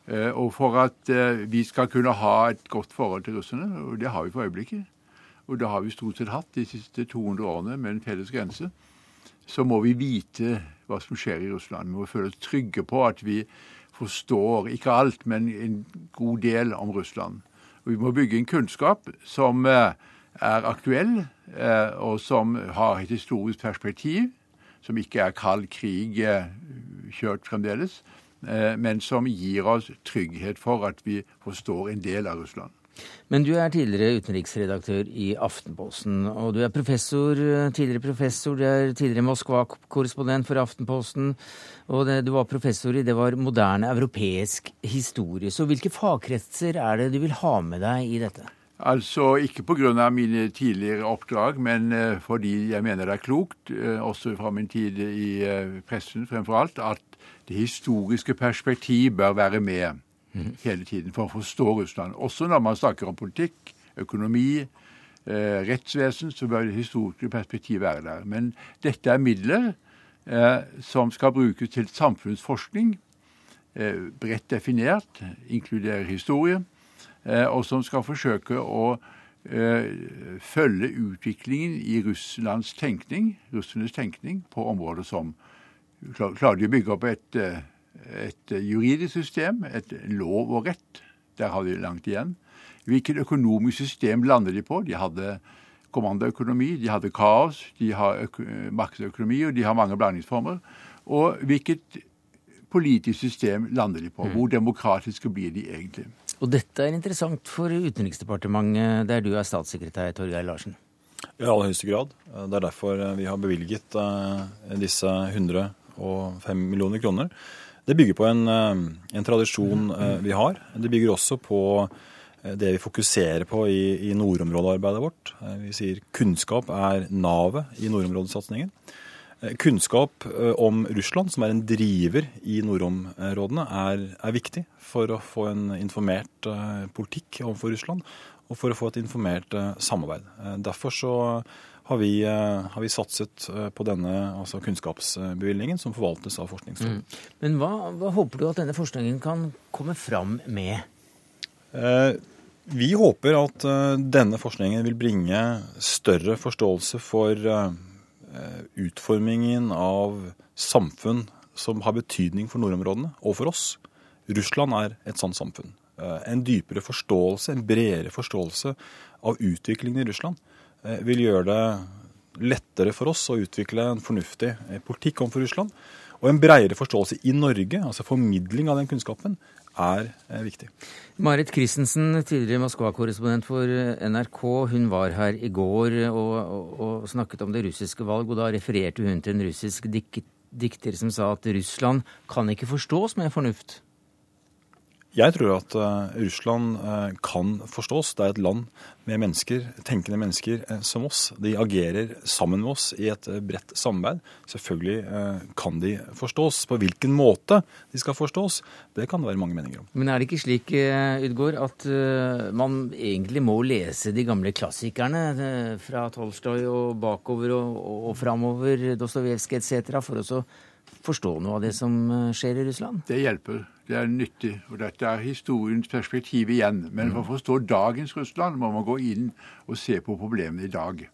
Eh, og for at eh, vi skal kunne ha et godt forhold til russerne, og det har vi for øyeblikket, og det har vi stort sett hatt de siste 200 årene med en felles grense, så må vi vite hva som skjer i Russland. Vi må føle oss trygge på at vi forstår, ikke alt, men en god del om Russland. Og vi må bygge en kunnskap som er aktuell, eh, og som har et historisk perspektiv, som ikke er kald krig eh, kjørt fremdeles, eh, men som gir oss trygghet for at vi forstår en del av Russland. Men du er tidligere utenriksredaktør i Aftenposten, og du er professor, tidligere professor, du er tidligere Moskva-korrespondent for Aftenposten, og det, du var professor i det var moderne europeisk historie. Så hvilke fagkretser er det du vil ha med deg i dette? Altså ikke pga. mine tidligere oppdrag, men eh, fordi jeg mener det er klokt, eh, også fra min tid i eh, pressen fremfor alt, at det historiske perspektiv bør være med mhm. hele tiden for å forstå Russland. Også når man snakker om politikk, økonomi, rettsvesen, så bør det historiske perspektivet være der. Men dette er midler som skal brukes til samfunnsforskning, bredt definert, inkluderer historie og som skal forsøke å eh, følge utviklingen i Russlands tenkning, russernes tenkning på områder som Klarer de å bygge opp et, eh, et juridisk system, et lov og rett? Der har de langt igjen. Hvilket økonomisk system lander de på? De hadde kommandoøkonomi, de hadde kaos, de har markedsøkonomi, og de har mange blandingsformer. Og hvilket politisk system lander de på? Mm. Hvor demokratiske blir de egentlig? Og dette er interessant for Utenriksdepartementet, der du er statssekretær, Torgeir Larsen? I aller høyeste grad. Det er derfor vi har bevilget eh, disse 105 millioner kroner. Det bygger på en, eh, en tradisjon eh, vi har. Det bygger også på det vi fokuserer på i, i nordområdearbeidet vårt. Vi sier kunnskap er navet i nordområdesatsingen. Eh, kunnskap eh, om Russland, som er en driver i nordområdene, er, er, viktig for å få en informert eh, politikk overfor Russland og for å få et informert samarbeid. Derfor så har vi, har vi satset på denne altså kunnskapsbevilgningen som forvaltes av Forskningsrådet. Mm. Men hva, hva, håper du at denne forskningen kan komme fram med? vi håper at denne forskningen vil bringe større forståelse for utformingen av samfunn som har betydning for nordområdene, og for oss. Russland er et sånt samfunn. Eh, en dypere forståelse, en bredere forståelse av utviklingen i Russland eh, vil gjøre det lettere for oss å utvikle en fornuftig politikk overfor Russland. Og en bredere forståelse i Norge, altså formidling av den kunnskapen, er eh, viktig. Marit Christensen, tidligere Moskva-korrespondent for eh, NRK, hun var her i går og, og, og, snakket om det russiske valg, og da refererte hun til en russisk dik dikter som sa at Russland kan ikke forstås med fornuft. Jeg tror at uh, Russland uh, kan forstås. Det er et land med mennesker, tenkende mennesker uh, som oss. De agerer sammen med oss i et bredt samarbeid. Selvfølgelig kan de forstås. På hvilken måte de skal forstås, det kan det være mange meninger om. Men er det ikke slik, Utgård, at man egentlig må lese de gamle klassikerne fra Tolstoy og bakover og, og, og framover, Dostojevskij etc., for å forstå noe av det som skjer i Russland? Det hjelper. Det er nyttig. Og dette er historiens perspektiv igjen. Men for å forstå dagens Russland må man gå inn og se på problemene i dag.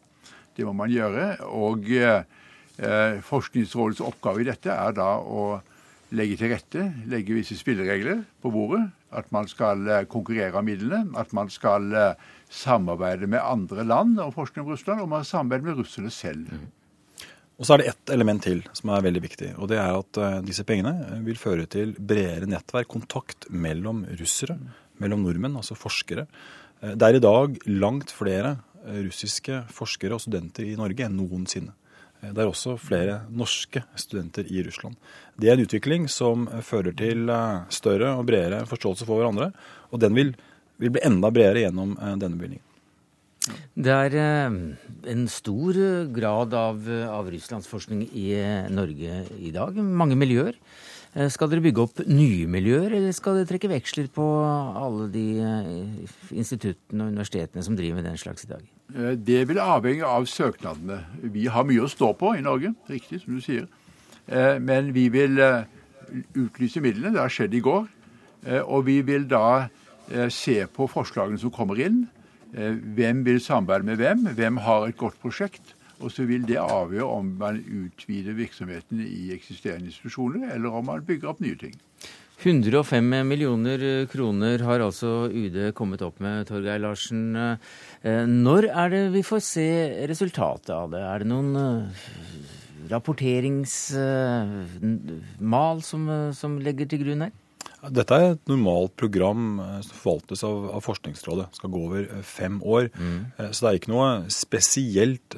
Det må man gjøre. Og eh, Forskningsrådets oppgave i dette er da å legge til rette, legge visse spilleregler på bordet. At man skal eh, konkurrere om midlene. At man skal eh, samarbeide med andre land om forskning om Russland. Og man samarbeide med russerne selv. Og så er det ett element til som er veldig viktig. og Det er at uh, disse pengene eh, vil føre til bredere nettverk, kontakt mellom russere, mellom nordmenn, altså forskere. Uh, det er i dag langt flere russiske forskere og studenter i Norge enn noensinne. Det er også flere norske studenter i Russland. Det er en utvikling som fører til større og bredere forståelse for hverandre. Og den vil, vil bli enda bredere gjennom denne bevilgningen. Det er eh, en stor grad av, av russlandsforskning i eh, Norge i dag. Mange miljøer. Eh, skal dere bygge opp nye miljøer, eller skal dere trekke veksler på alle de instituttene og universitetene som driver med den slags i dag? Det vil avhenge av søknadene. Vi har mye å stå på i Norge, riktig som du sier. Men vi vil utlyse midlene. Det har skjedd i går. Og vi vil da se på forslagene som kommer inn. Eh, hvem vil samarbeide med hvem? Hvem har et godt prosjekt? Og så vil det avgjøre om man utvider virksomheten i eksisterende institusjoner, eller om man bygger opp nye ting. 105 millioner kroner har altså UD kommet opp med, Torgeir Larsen. Eh, når er det vi får se resultatet av det? Er det noen rapporteringsmal som, som legger til grunn her? Dette er et normalt program eh, som forvaltes av, av Forskningsrådet. Det skal gå over eh, fem år. Mm. Eh, så det er ikke noe spesielt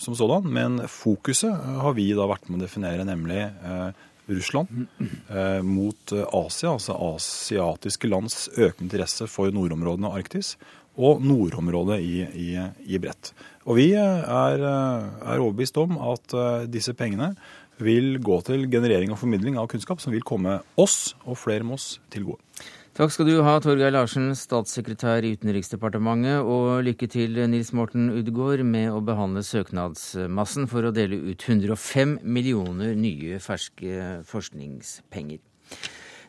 som sådan. Men fokuset har vi da vært med å definere, nemlig Russland eh, mot Asia, altså asiatiske lands økende interesse for nordområdene og Arktis, og nordområdet i, i, i bredt. Og vi er, er overbevist om at disse pengene vil gå til generering og formidling av kunnskap som vil komme oss og flere med oss til gode. Takk skal du ha, Torgeir Larsen, statssekretær i Utenriksdepartementet, og lykke til, Nils Morten Udgaard, med å behandle søknadsmassen for å dele ut 105 millioner nye ferske forskningspenger.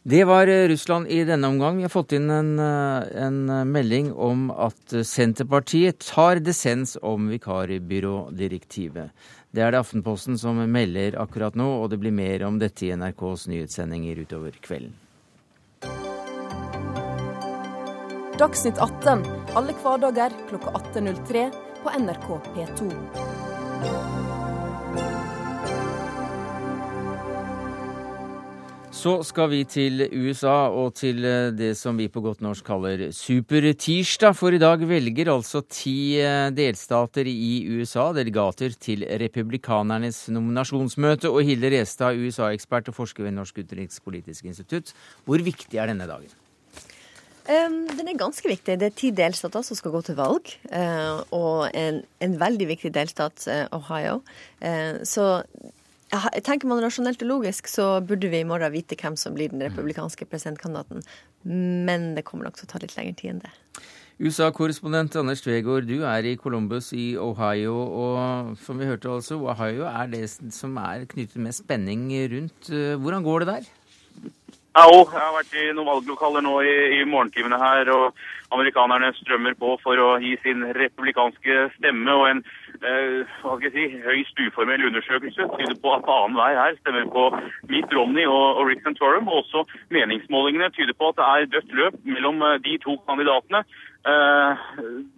Det var Russland i denne omgang. Vi har fått inn en, en melding om at Senterpartiet tar dissens om vikarbyrådirektivet. Det er det Aftenposten som melder akkurat nå, og det blir mer om dette i NRKs nyhetssendinger utover kvelden. Dagsnytt 18 alle hverdager klokka 18.03 på NRK P2. Så skal vi til USA og til eh, det som vi på godt norsk kaller supertirsdag. For i dag velger altså ti eh, delstater i USA delegater til republikanernes nominasjonsmøte. Og Hilde Restad, USA-ekspert og forsker ved Norsk utenrikspolitisk institutt. Hvor viktig er denne dagen? Um, den er ganske viktig. Det er ti delstater som skal gå til valg. Uh, og en, en, veldig viktig delstat, uh, Ohio. Uh, så tenker man rasjonelt og logisk, så burde vi i morgen vite hvem som blir den republikanske presidentkandidaten. Men det kommer nok til å ta litt lengre tid enn det. USA-korrespondent Anders Tvegård, du er i Columbus i Ohio. Og som vi hørte altså, Ohio er det som er knyttet med spenning rundt. Hvordan går det der? Ja, jeg har vært i noen valglokaler nå i, i morgentimene her. og Amerikanerne strømmer på for å gi sin republikanske stemme. og En eh, hva skal jeg si, høyst uformell undersøkelse tyder på at annenhver her stemmer på Mitt Romney og, og Rick Santorum. Og også meningsmålingene tyder på at det er dødt løp mellom eh, de to kandidatene. Eh,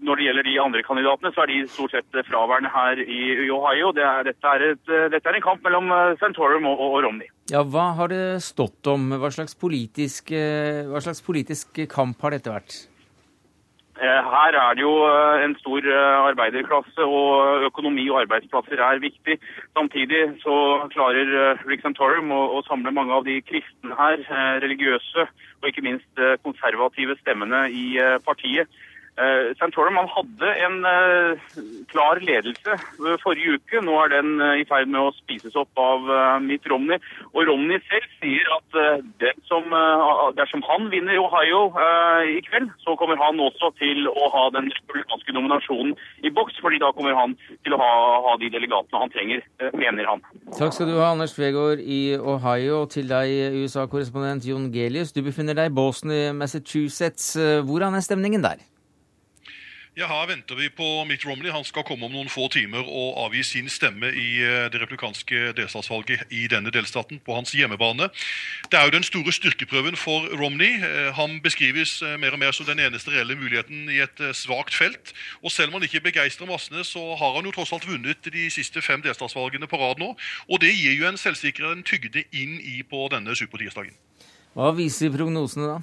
når det gjelder de andre kandidatene, så er de stort sett fraværende her i, i Ohio. Det er, dette, er et, dette, er en kamp mellom eh, Santorum og, og, Romney. Ja, Hva har det stått om? Hva slags politisk, eh, hva slags politisk kamp har dette vært? Eh, her er det jo eh, en stor eh, arbeiderklasse, og økonomi og arbeidsplasser er viktig. Samtidig så klarer Rick Santorum å, samle mange av de kristne her, religiøse og ikke minst konservative stemmene i partiet. Uh, Santorum han hadde en uh, klar ledelse forrige uke. Nå er den uh, i ferd med å spises opp av Mitt Romney. Og Romney selv sier at som, dersom han vinner Ohio i kveld, så kommer han også til å ha den republikanske nominasjonen i boks. fordi da kommer han til å ha, ha de delegatene han trenger, mener han. Takk skal du ha, Anders Tvegård i Ohio. Til deg, USA-korrespondent Jon Gelius. Du befinner deg i Boston i Massachusetts. Hvordan er stemningen der? Ja, Her venter vi på Mitt Romney. Han skal komme om noen få timer og avgi sin stemme i eh, det republikanske delstatsvalget i denne delstaten, på hans hjemmebane. Det er jo den store styrkeprøven for Romney. Eh, han beskrives eh, mer og mer som den eneste reelle muligheten i et svakt felt. Og selv om han ikke begeistrer massene, så har han jo tross alt vunnet de siste fem delstatsvalgene på rad nå. Og det gir jo en selvsikker en tygde inn i på denne supertirsdagen. Hva viser prognosene da?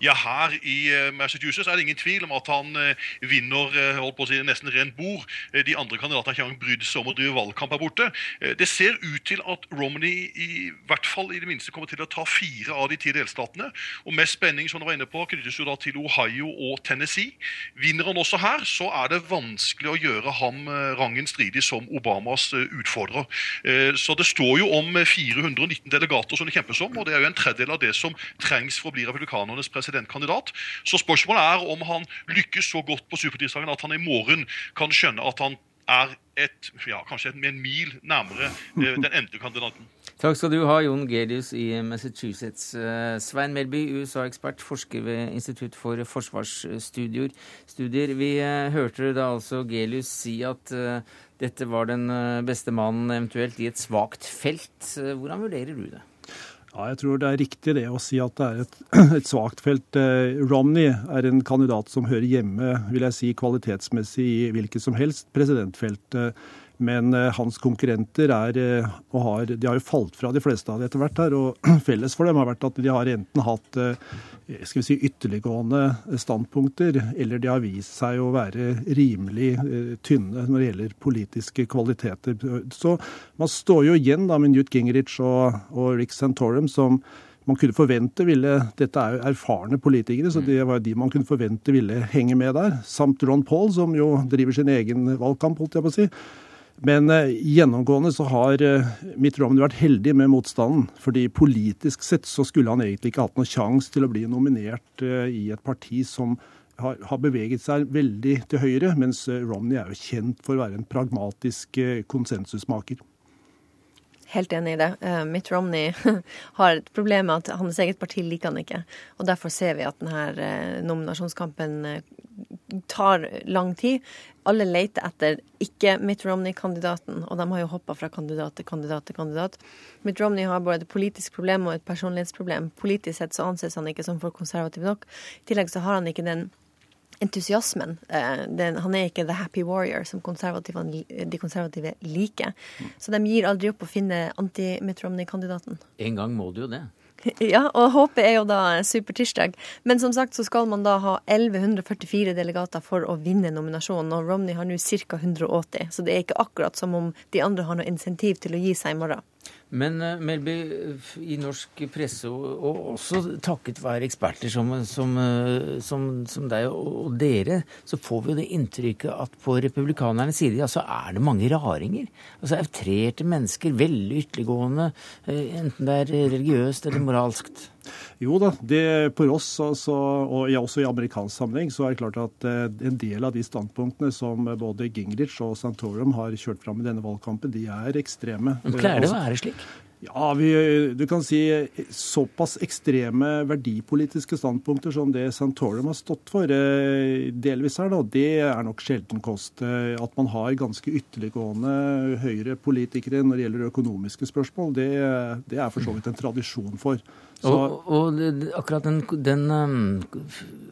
Ja, her i eh, Massachusetts er det ingen tvil om at han eh, vinner eh, holdt på å si, nesten rent bord. De andre kandidatene har ikke engang brydd seg om å drive valgkamp her borte. Det ser ut til at Romney i hvert fall i det minste kommer til å ta fire av de ti delstatene. Og mest spenning som du var inne på, knyttes jo da til Ohio og Tennessee. Vinner han også her, så er det vanskelig å gjøre ham rangen stridig som Obamas utfordrer. Så det står jo om 419 delegater som det kjempes om, og det er jo en tredjedel av det som trengs for å bli republikanernes presidentkandidat. Så spørsmålet er om han lykkes så godt på supertirsdagen at han i morgen kan skjønne at han er et, ja, kanskje en mil nærmere eh, den endelige kandidaten. Takk skal du ha, Jon Gelius i Massachusetts. Eh, Svein Melby, USA-ekspert, forsker ved Institutt for forsvarsstudier. Studier. Vi eh, hørte da altså Gelius si at dette var den beste mannen eventuelt i et svakt felt. Hvordan vurderer du det? Ja, jeg tror det er riktig det å si at det er et, et svakt felt. Eh, Romney er en kandidat som hører hjemme vil jeg si, kvalitetsmessig i hvilket som helst presidentfelt. Men eh, hans konkurrenter er, eh, og har, de har jo falt fra de fleste av de etter hvert. her, og Felles for dem har vært at de har enten hatt eh, skal vi si, ytterliggående standpunkter, eller de har vist seg å være rimelig tynne når det gjelder politiske kvaliteter. Så man står jo igjen da med Newt Gingrich og, og Rick Santorum som man kunne forvente ville Dette er jo erfarne politikere, så det var jo de man kunne forvente ville henge med der. Samt Ron Paul, som jo driver sin egen valgkamp, holdt jeg på å si. Men eh, gjennomgående så har eh, Mitt Romney vært heldig med motstanden. fordi politisk sett så skulle han egentlig ikke hatt noen sjanse til å bli nominert eh, i et parti som har, har, beveget seg veldig til høyre, mens Romney er jo kjent for å være en pragmatisk konsensusmaker. Helt enig i det. Mitt Romney har et problem med at hans eget parti liker han ikke. Og derfor ser vi at denne nominasjonskampen tar lang tid. Alle leter etter ikke Mitt Romney-kandidaten, og de har jo hoppa fra kandidat til kandidat til kandidat. Mitt Romney har både et politisk problem og et personlighetsproblem. Politisk sett så anses han ikke som for konservativ nok. I tillegg så har han ikke den entusiasmen. Eh, den, han er ikke the happy warrior som konservative, de konservative liker. Så de gir aldri opp å finne anti-Mitt Romney-kandidaten. En gang må du jo det. Ja, og håpet er jo da supertirsdag. Men som sagt så skal man da ha 1144 delegater for å vinne nominasjonen, og Romney har nå ca. 180. Så det er ikke akkurat som om de andre har noe insentiv til å gi seg i morgen. Men uh, Melby, i norsk presse, og, og, også takket være eksperter som, som, uh, som, som deg og, dere, så får vi jo det inntrykket at på republikanernes side ja, så er det mange raringer. Altså Outrerte mennesker, veldig ytterliggående, uh, enten det er religiøst eller moralskt. Jo da, det for oss, altså, og også i amerikansk sammenheng, så er det klart at eh, en del av de standpunktene som både Gingrich og Santorum har kjørt fram i denne valgkampen, de er ekstreme. Men Pleier det å være slik? Ja, vi, du kan si såpass ekstreme verdipolitiske standpunkter som det Santorum har stått for, eh, delvis her, da, det er nok sjelden kost. Eh, at man har ganske ytterliggående høyrepolitikere når det gjelder økonomiske spørsmål, det, det er for så vidt en tradisjon for. Så, og, og, akkurat den, den um,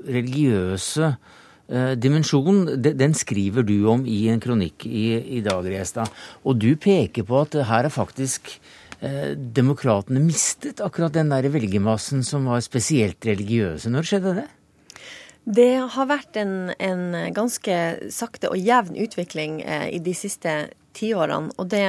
religiøse uh, dimensjonen, den, skriver du om i en kronikk i, i dag, Restad. Og du peker på at her er faktisk demokratene mistet akkurat den der velgermassen som var spesielt religiøse. Når skjedde det? Det har vært en, en ganske sakte og jevn utvikling eh, i de siste tiårene. Og det,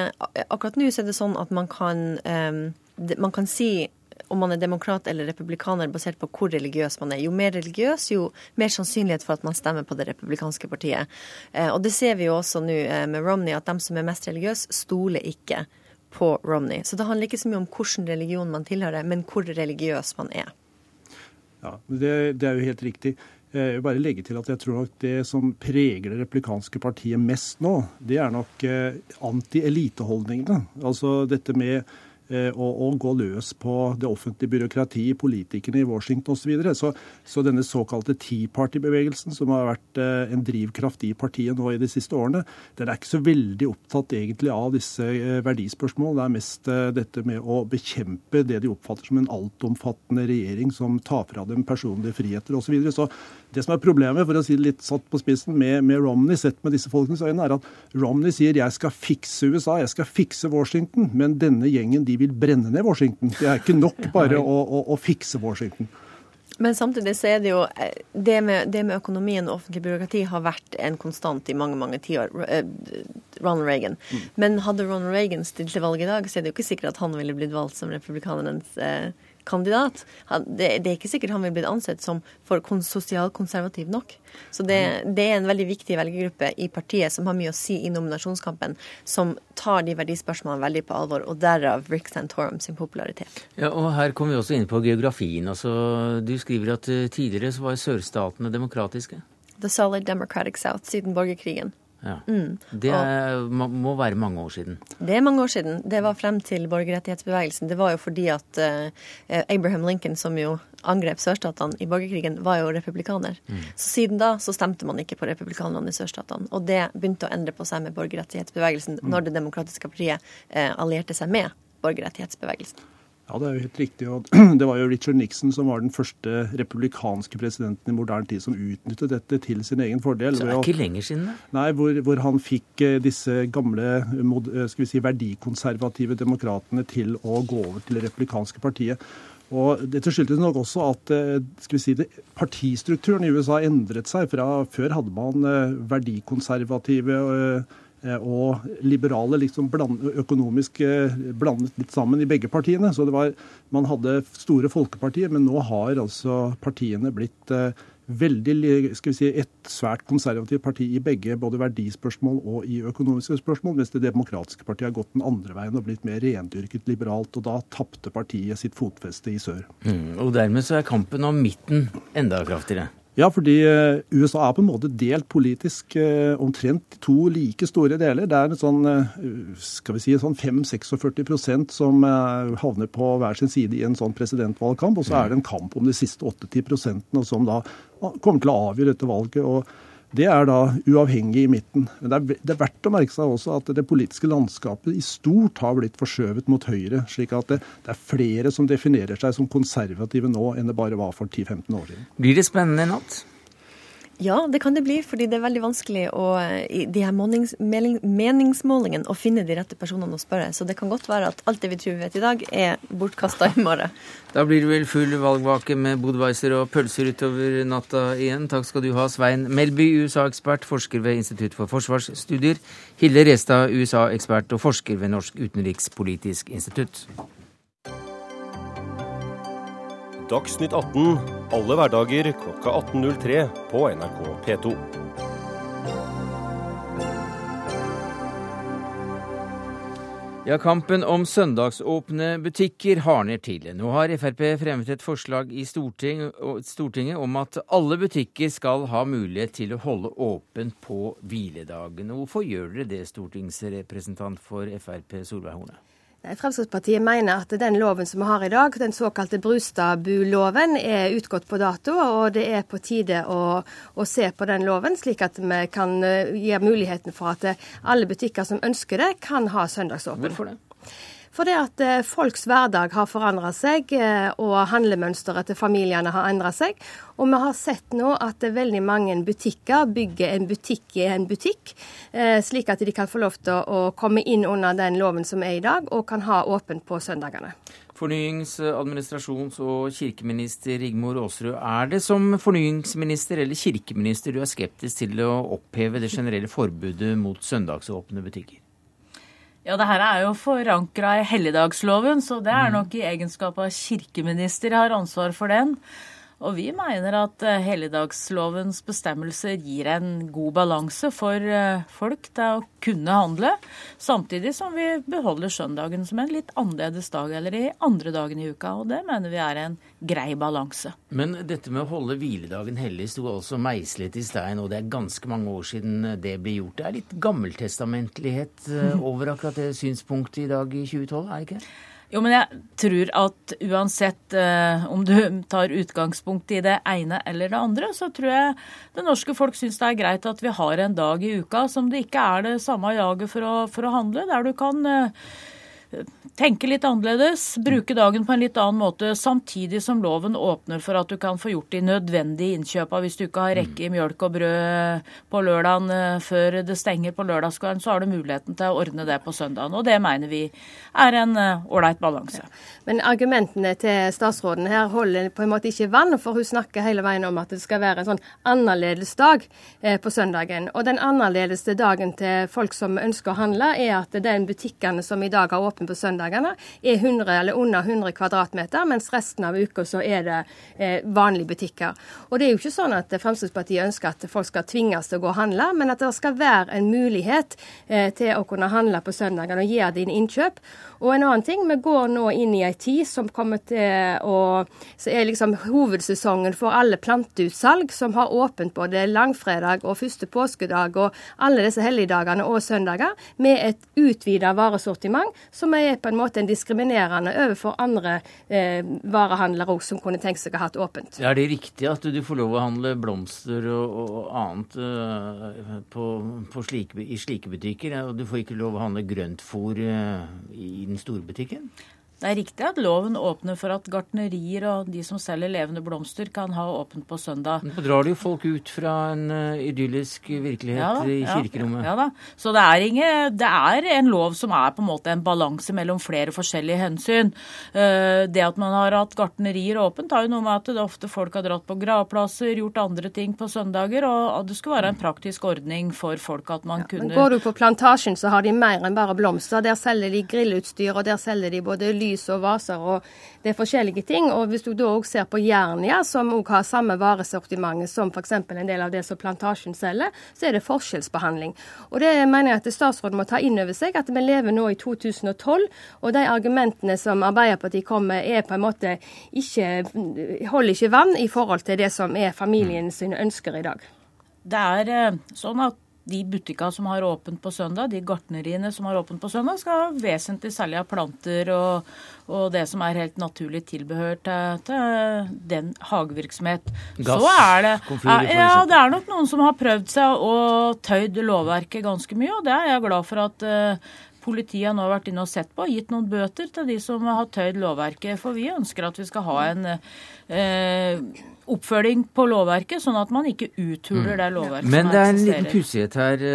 akkurat nå så er det sånn at man kan, eh, man kan si om man er demokrat eller republikaner basert på hvor religiøs man er. Jo mer religiøs, jo mer sannsynlighet for at man stemmer på det republikanske partiet. Eh, og det ser vi jo også nå eh, med Romney, at de som er mest religiøse, stoler ikke på Romney. Så det handler ikke så mye om hvilken religion man tilhører, men hvor religiøs man er. Ja, det, det er jo helt riktig. Eh, jeg vil bare legge til at jeg tror nok det som preger det replikanske partiet mest nå, det er nok anti-eliteholdningene. Altså dette med Eh, og, og, gå løs på det offentlige byråkratiet, politikerne i Washington osv. Så, videre. så Så denne såkalte Tea Party-bevegelsen, som har vært eh, en drivkraft i partiet nå i de siste årene, den er ikke så veldig opptatt egentlig av disse eh, verdispørsmål. Det er mest dette med å bekjempe det de oppfatter som en altomfattende regjering som tar fra dem personlige friheter osv. Så, videre. så det som er problemet, for å si det litt satt på spissen, med, med Romney, sett med disse folkenes øyne, er at Romney sier jeg skal fikse USA, jeg skal fikse Washington, men denne gjengen de vil brenne ned Washington. Det er ikke nok bare å, å, å fikse Washington. Men samtidig så er det jo eh, det med, det med, økonomien og offentlig byråkrati har vært en konstant i mange mange tiår. Eh, Ronald Reagan. Mm. Men hadde Ronald Reagan stilt til valg i dag, så er det jo ikke sikkert at han ville blitt valgt som republikanernes eh, kandidat. Det, det, er ikke sikkert han vil bli ansett som for sosialkonservativ nok. Så det, det, er en veldig viktig velgergruppe i partiet som har mye å si i nominasjonskampen, som tar de verdispørsmålene veldig på alvor, og derav Rick Santorum sin popularitet. Ja, og Her kommer vi også inn på geografien. Altså, du skriver at eh, tidligere så var sørstatene demokratiske. The solid democratic south siden borgerkrigen. Ja. Mm. Det er, må være mange år siden? Det er mange år siden. Det var frem til borgerrettighetsbevegelsen. Det var jo fordi at uh, Abraham Lincoln, som jo angrep sørstatene i borgerkrigen, var jo republikaner. Mm. Så siden da så stemte man ikke på republikanerne i sørstatene. Og det begynte å endre på seg med borgerrettighetsbevegelsen mm. når Det demokratiske partiet uh, allierte seg med borgerrettighetsbevegelsen. Ja, det er jo helt riktig. Og det var jo Richard Nixon som var den første republikanske presidenten i moderne tid som utnyttet dette til sin egen fordel. Så det er ikke lenger siden? da? Nei, hvor, hvor han fikk eh, disse gamle eh, skal vi si, verdikonservative demokratene til å gå over til det republikanske partiet. Og Dette skyldtes nok også at eh, skal vi si det, partistrukturen i USA endret seg. fra Før hadde man verdikonservative og liberale liksom bland, økonomisk eh, blandet litt sammen i begge partiene. Så var, man hadde store folkepartier, men nå har altså partiene blitt eh, veldig, skal vi si, et svært konservativt parti i begge både verdispørsmål og i økonomiske spørsmål, mens Det demokratiske partiet har gått den andre veien og blitt mer rendyrket liberalt. og Da tapte partiet sitt fotfeste i sør. Mm, og Dermed så er kampen om midten enda kraftigere? Ja, fordi eh, USA er på en måte delt politisk eh, omtrent i to like store deler. Det er en sånn, eh, skal vi si, sånn 5-46% som havner på hver sin side i en sånn presidentvalgkamp. Og så er det en kamp om de siste 8-10% som da kommer til å avgjøre dette valget. og det er da uavhengig i midten. Men det er, det er, verdt å merke seg også at det politiske landskapet i stort har blitt forskjøvet mot høyre. slik at det, det er flere som definerer seg som konservative nå enn det bare var for 10-15 år siden. Blir det spennende i natt? Ja, det kan det bli, fordi det er veldig vanskelig å, i de her meningsmålingene å finne de rette personene å spørre. Så det kan godt være at alt det vi tror vi vet i dag, er bortkasta i morgen. Da blir det vel full valgvake med Budwiser og pølser utover natta igjen. Takk skal du ha, Svein Melby, USA-ekspert, forsker ved Institutt for forsvarsstudier. Hilde Restad, USA-ekspert og forsker ved Norsk utenrikspolitisk institutt. Dagsnytt 18 alle hverdager klokka 18.03 på NRK P2. Ja, Kampen om søndagsåpne butikker hardner til. Nå har Frp fremmet et forslag i Stortinget om at alle butikker skal ha mulighet til å holde åpent på hviledagen. Hvorfor gjør dere det, stortingsrepresentant for Frp Solveig Horne? Fremskrittspartiet mener at den loven som vi har i dag, den såkalte Brustadbu-loven, er utgått på dato. Og det er på tide å, å, se på den loven, slik at vi kan eh, gi muligheten for at alle butikker som ønsker det, kan ha søndagsåpen. Hvorfor det? Fordi at eh, folks hverdag har forandra seg, eh, og handlemønsteret til familiene har endra seg. Og vi har sett nå at veldig mange butikker bygger en butikk i en butikk, eh, slik at de kan få lov til å komme inn under den loven som er i dag, og kan ha åpent på søndagene. Fornyings-, administrasjons- og kirkeminister Rigmor Aasrud, er det som fornyingsminister eller kirkeminister du er skeptisk til å oppheve det generelle forbudet mot søndagsåpne butikker? Ja, det her er jo forankra i helligdagsloven, så det er mm. nok i egenskap av kirkeminister jeg har ansvar for den. Og vi mener at eh, helligdagslovens bestemmelser gir en god balanse for eh, folk til å kunne handle, samtidig som vi beholder søndagen som en litt annerledes dag eller i andre dagen i uka. Og det mener vi er en grei balanse. Men dette med å holde hviledagen hellig sto altså meislet i stein, og det er ganske mange år siden det ble gjort. Det er litt gammeltestamentlighet eh, over akkurat det synspunktet i dag i 2012, er det ikke? Jo, men jeg tror at uansett eh, om du tar utgangspunkt i det ene eller det andre, så tror jeg det norske folk syns det er greit at vi har en dag i uka som det ikke er det samme jaget for for å handle, der du kan eh, tenke litt annerledes, bruke dagen på en litt annen måte, samtidig som loven åpner for at du kan få gjort de nødvendige innkjøpa. Hvis du ikke har rekke i mjølk og brød på lørdagen eh, før det stenger på lørdagskvelden, så har du muligheten til å ordne det på søndagen. Og det mener vi er en eh, ålreit balanse. Men argumentene til statsråden her holder på en måte ikke vann, for hun snakker hele veien om at det skal være en sånn annerledes dag eh, på søndagen. Og den annerledes dagen til folk som ønsker å handle, er at den butikkene som i dag har åpent åpen på søndagene, er 100 eller under 100 kvadratmeter, mens resten av uka så er det eh, vanlige butikker. Og det er jo ikke sånn at Fremskrittspartiet ønsker at folk skal tvinges til å gå og handle, men at det skal være en mulighet eh, til å kunne handle på søndagene og gjøre dine innkjøp. Og en annen ting, vi går nå inn i ei tid som kommer til å Så er liksom hovedsesongen for alle planteutsalg som har åpent både langfredag og første påskedag og alle disse helligdagene og søndager, med et utvida varesortiment som er på en måte en diskriminerende overfor andre eh, varehandlere også, som kunne tenkt seg å ha hatt åpent. Er det riktig at du får lov å handle blomster og, og annet uh, på, på slike, i slike butikker, og du får ikke lov å handle grøntfôr uh, i den store butikken? Det er riktig at loven åpner for at gartnerier og de som selger levende blomster, kan ha åpent på søndag. Nå drar det jo folk ut fra en uh, idyllisk virkelighet ja, i kirkerommet. Ja, ja, da. Så det er, ingen, det er, en lov som er på en måte en balanse mellom flere forskjellige hensyn. Uh, det at man har hatt gartnerier åpent, har jo noe med at det ofte folk har dratt på gravplasser, gjort andre ting på søndager, og at det skulle være en praktisk ordning for folk at man kunne Men Går du på Plantasjen, så har de mer enn bare blomster. Der selger de grillutstyr, og der selger de både lys lys og vaser og det er forskjellige ting. Og hvis du da òg ser på Jernia, som òg har samme varesortiment som f.eks. en del av det som Plantasjen selger, så er det forskjellsbehandling. Og det mener jeg at statsråden må ta inn over seg, at vi lever nå i 2012, og de argumentene som Arbeiderpartiet kommer med, er på en måte ikke holder ikke vann i forhold til det som er familien sine ønsker i dag. Det er eh, sånn at de butikkene som har åpent på søndag, de gartneriene som har åpent på søndag, skal ha vesentlig av planter og, og, det som er helt naturlig tilbehør til, til den hagevirksomhet. Gass, Så er det, ja, det er nok noen som har prøvd seg og tøyd lovverket ganske mye, og det er jeg glad for at uh, politiet nå har vært inne og sett på og gitt noen bøter til de som har tøyd lovverket. For vi ønsker at vi skal ha en eh, oppfølging på lovverket, sånn at man ikke uthuler det lovverket Men det er en liten pussighet her,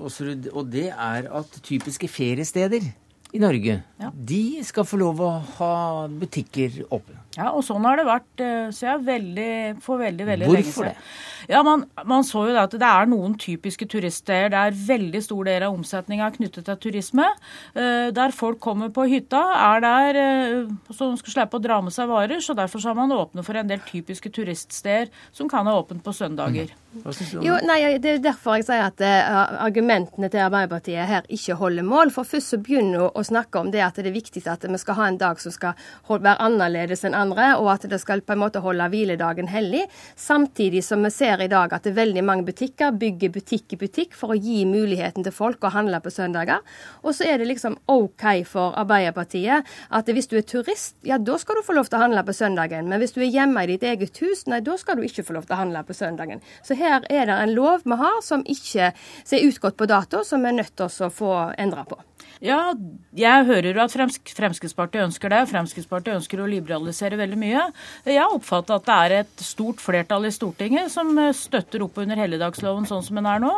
Åsrud, og det er at typiske feriesteder i Norge, ja. de skal få lov å ha butikker åpne. Ja, og sånn har det vært så jeg veldig, for veldig, veldig Hvorfor lenge siden. Hvorfor det? Ja, man, man, så jo at det er noen typiske turiststeder der veldig stor del av omsetninga er knyttet til turisme. Uh, der folk kommer på hytta, er der uh, så de skal slippe å dra med seg varer. Så derfor har man åpnet for en del typiske turiststeder som kan ha åpent på søndager. Mm. Jo, nei, Det er derfor jeg sier at uh, argumentene til Arbeiderpartiet her ikke holder mål. For først så begynner å snakke om det at det er viktig at vi skal ha en dag som skal være annerledes enn andre, og at det skal på en måte holde hviledagen hellig. Samtidig som vi ser i dag at veldig mange butikker bygger butikk i butikk for å gi muligheten til folk å handle på søndager. Og så er det liksom OK for Arbeiderpartiet at hvis du er turist, ja da skal du få lov til å handle på søndagen. Men hvis du er hjemme i ditt eget hus, nei da skal du ikke få lov til å handle på søndagen. Så her er det en lov vi har som ikke er utgått på dato, som vi er nødt til å få endra på. Ja, jeg hører jo at Fremskrittspartiet ønsker det. Fremskrittspartiet ønsker å liberalisere veldig mye. Jeg oppfatter at det er et stort flertall i Stortinget som støtter opp under helligdagsloven sånn som den er nå.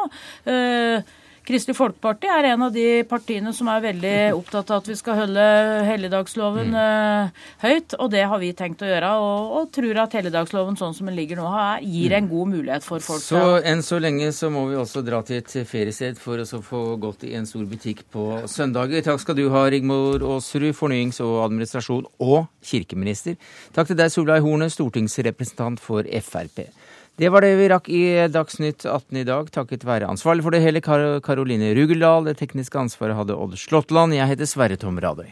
Uh, Kristelig Folkeparti er en av de partiene som er veldig opptatt av at vi skal holde helligdagsloven mm. uh, høyt, og det har vi tenkt å gjøre. Og, og tror at helligdagsloven sånn som den ligger nå, gir en god mulighet for folk. Så enn så lenge så må vi også dra til et feriested for å få gått i en stor butikk på søndager. Takk skal du ha, Rigmor Aasrud, fornyings- og administrasjon og kirkeminister. Takk til deg, Solveig Horne, stortingsrepresentant for Frp. Det var det vi rakk i Dagsnytt 18 i dag, takket være ansvarlig for det hele Karoline Rugeldal. Det tekniske ansvaret hadde Odd Slåttland. Jeg heter Sverre Tom Radøy.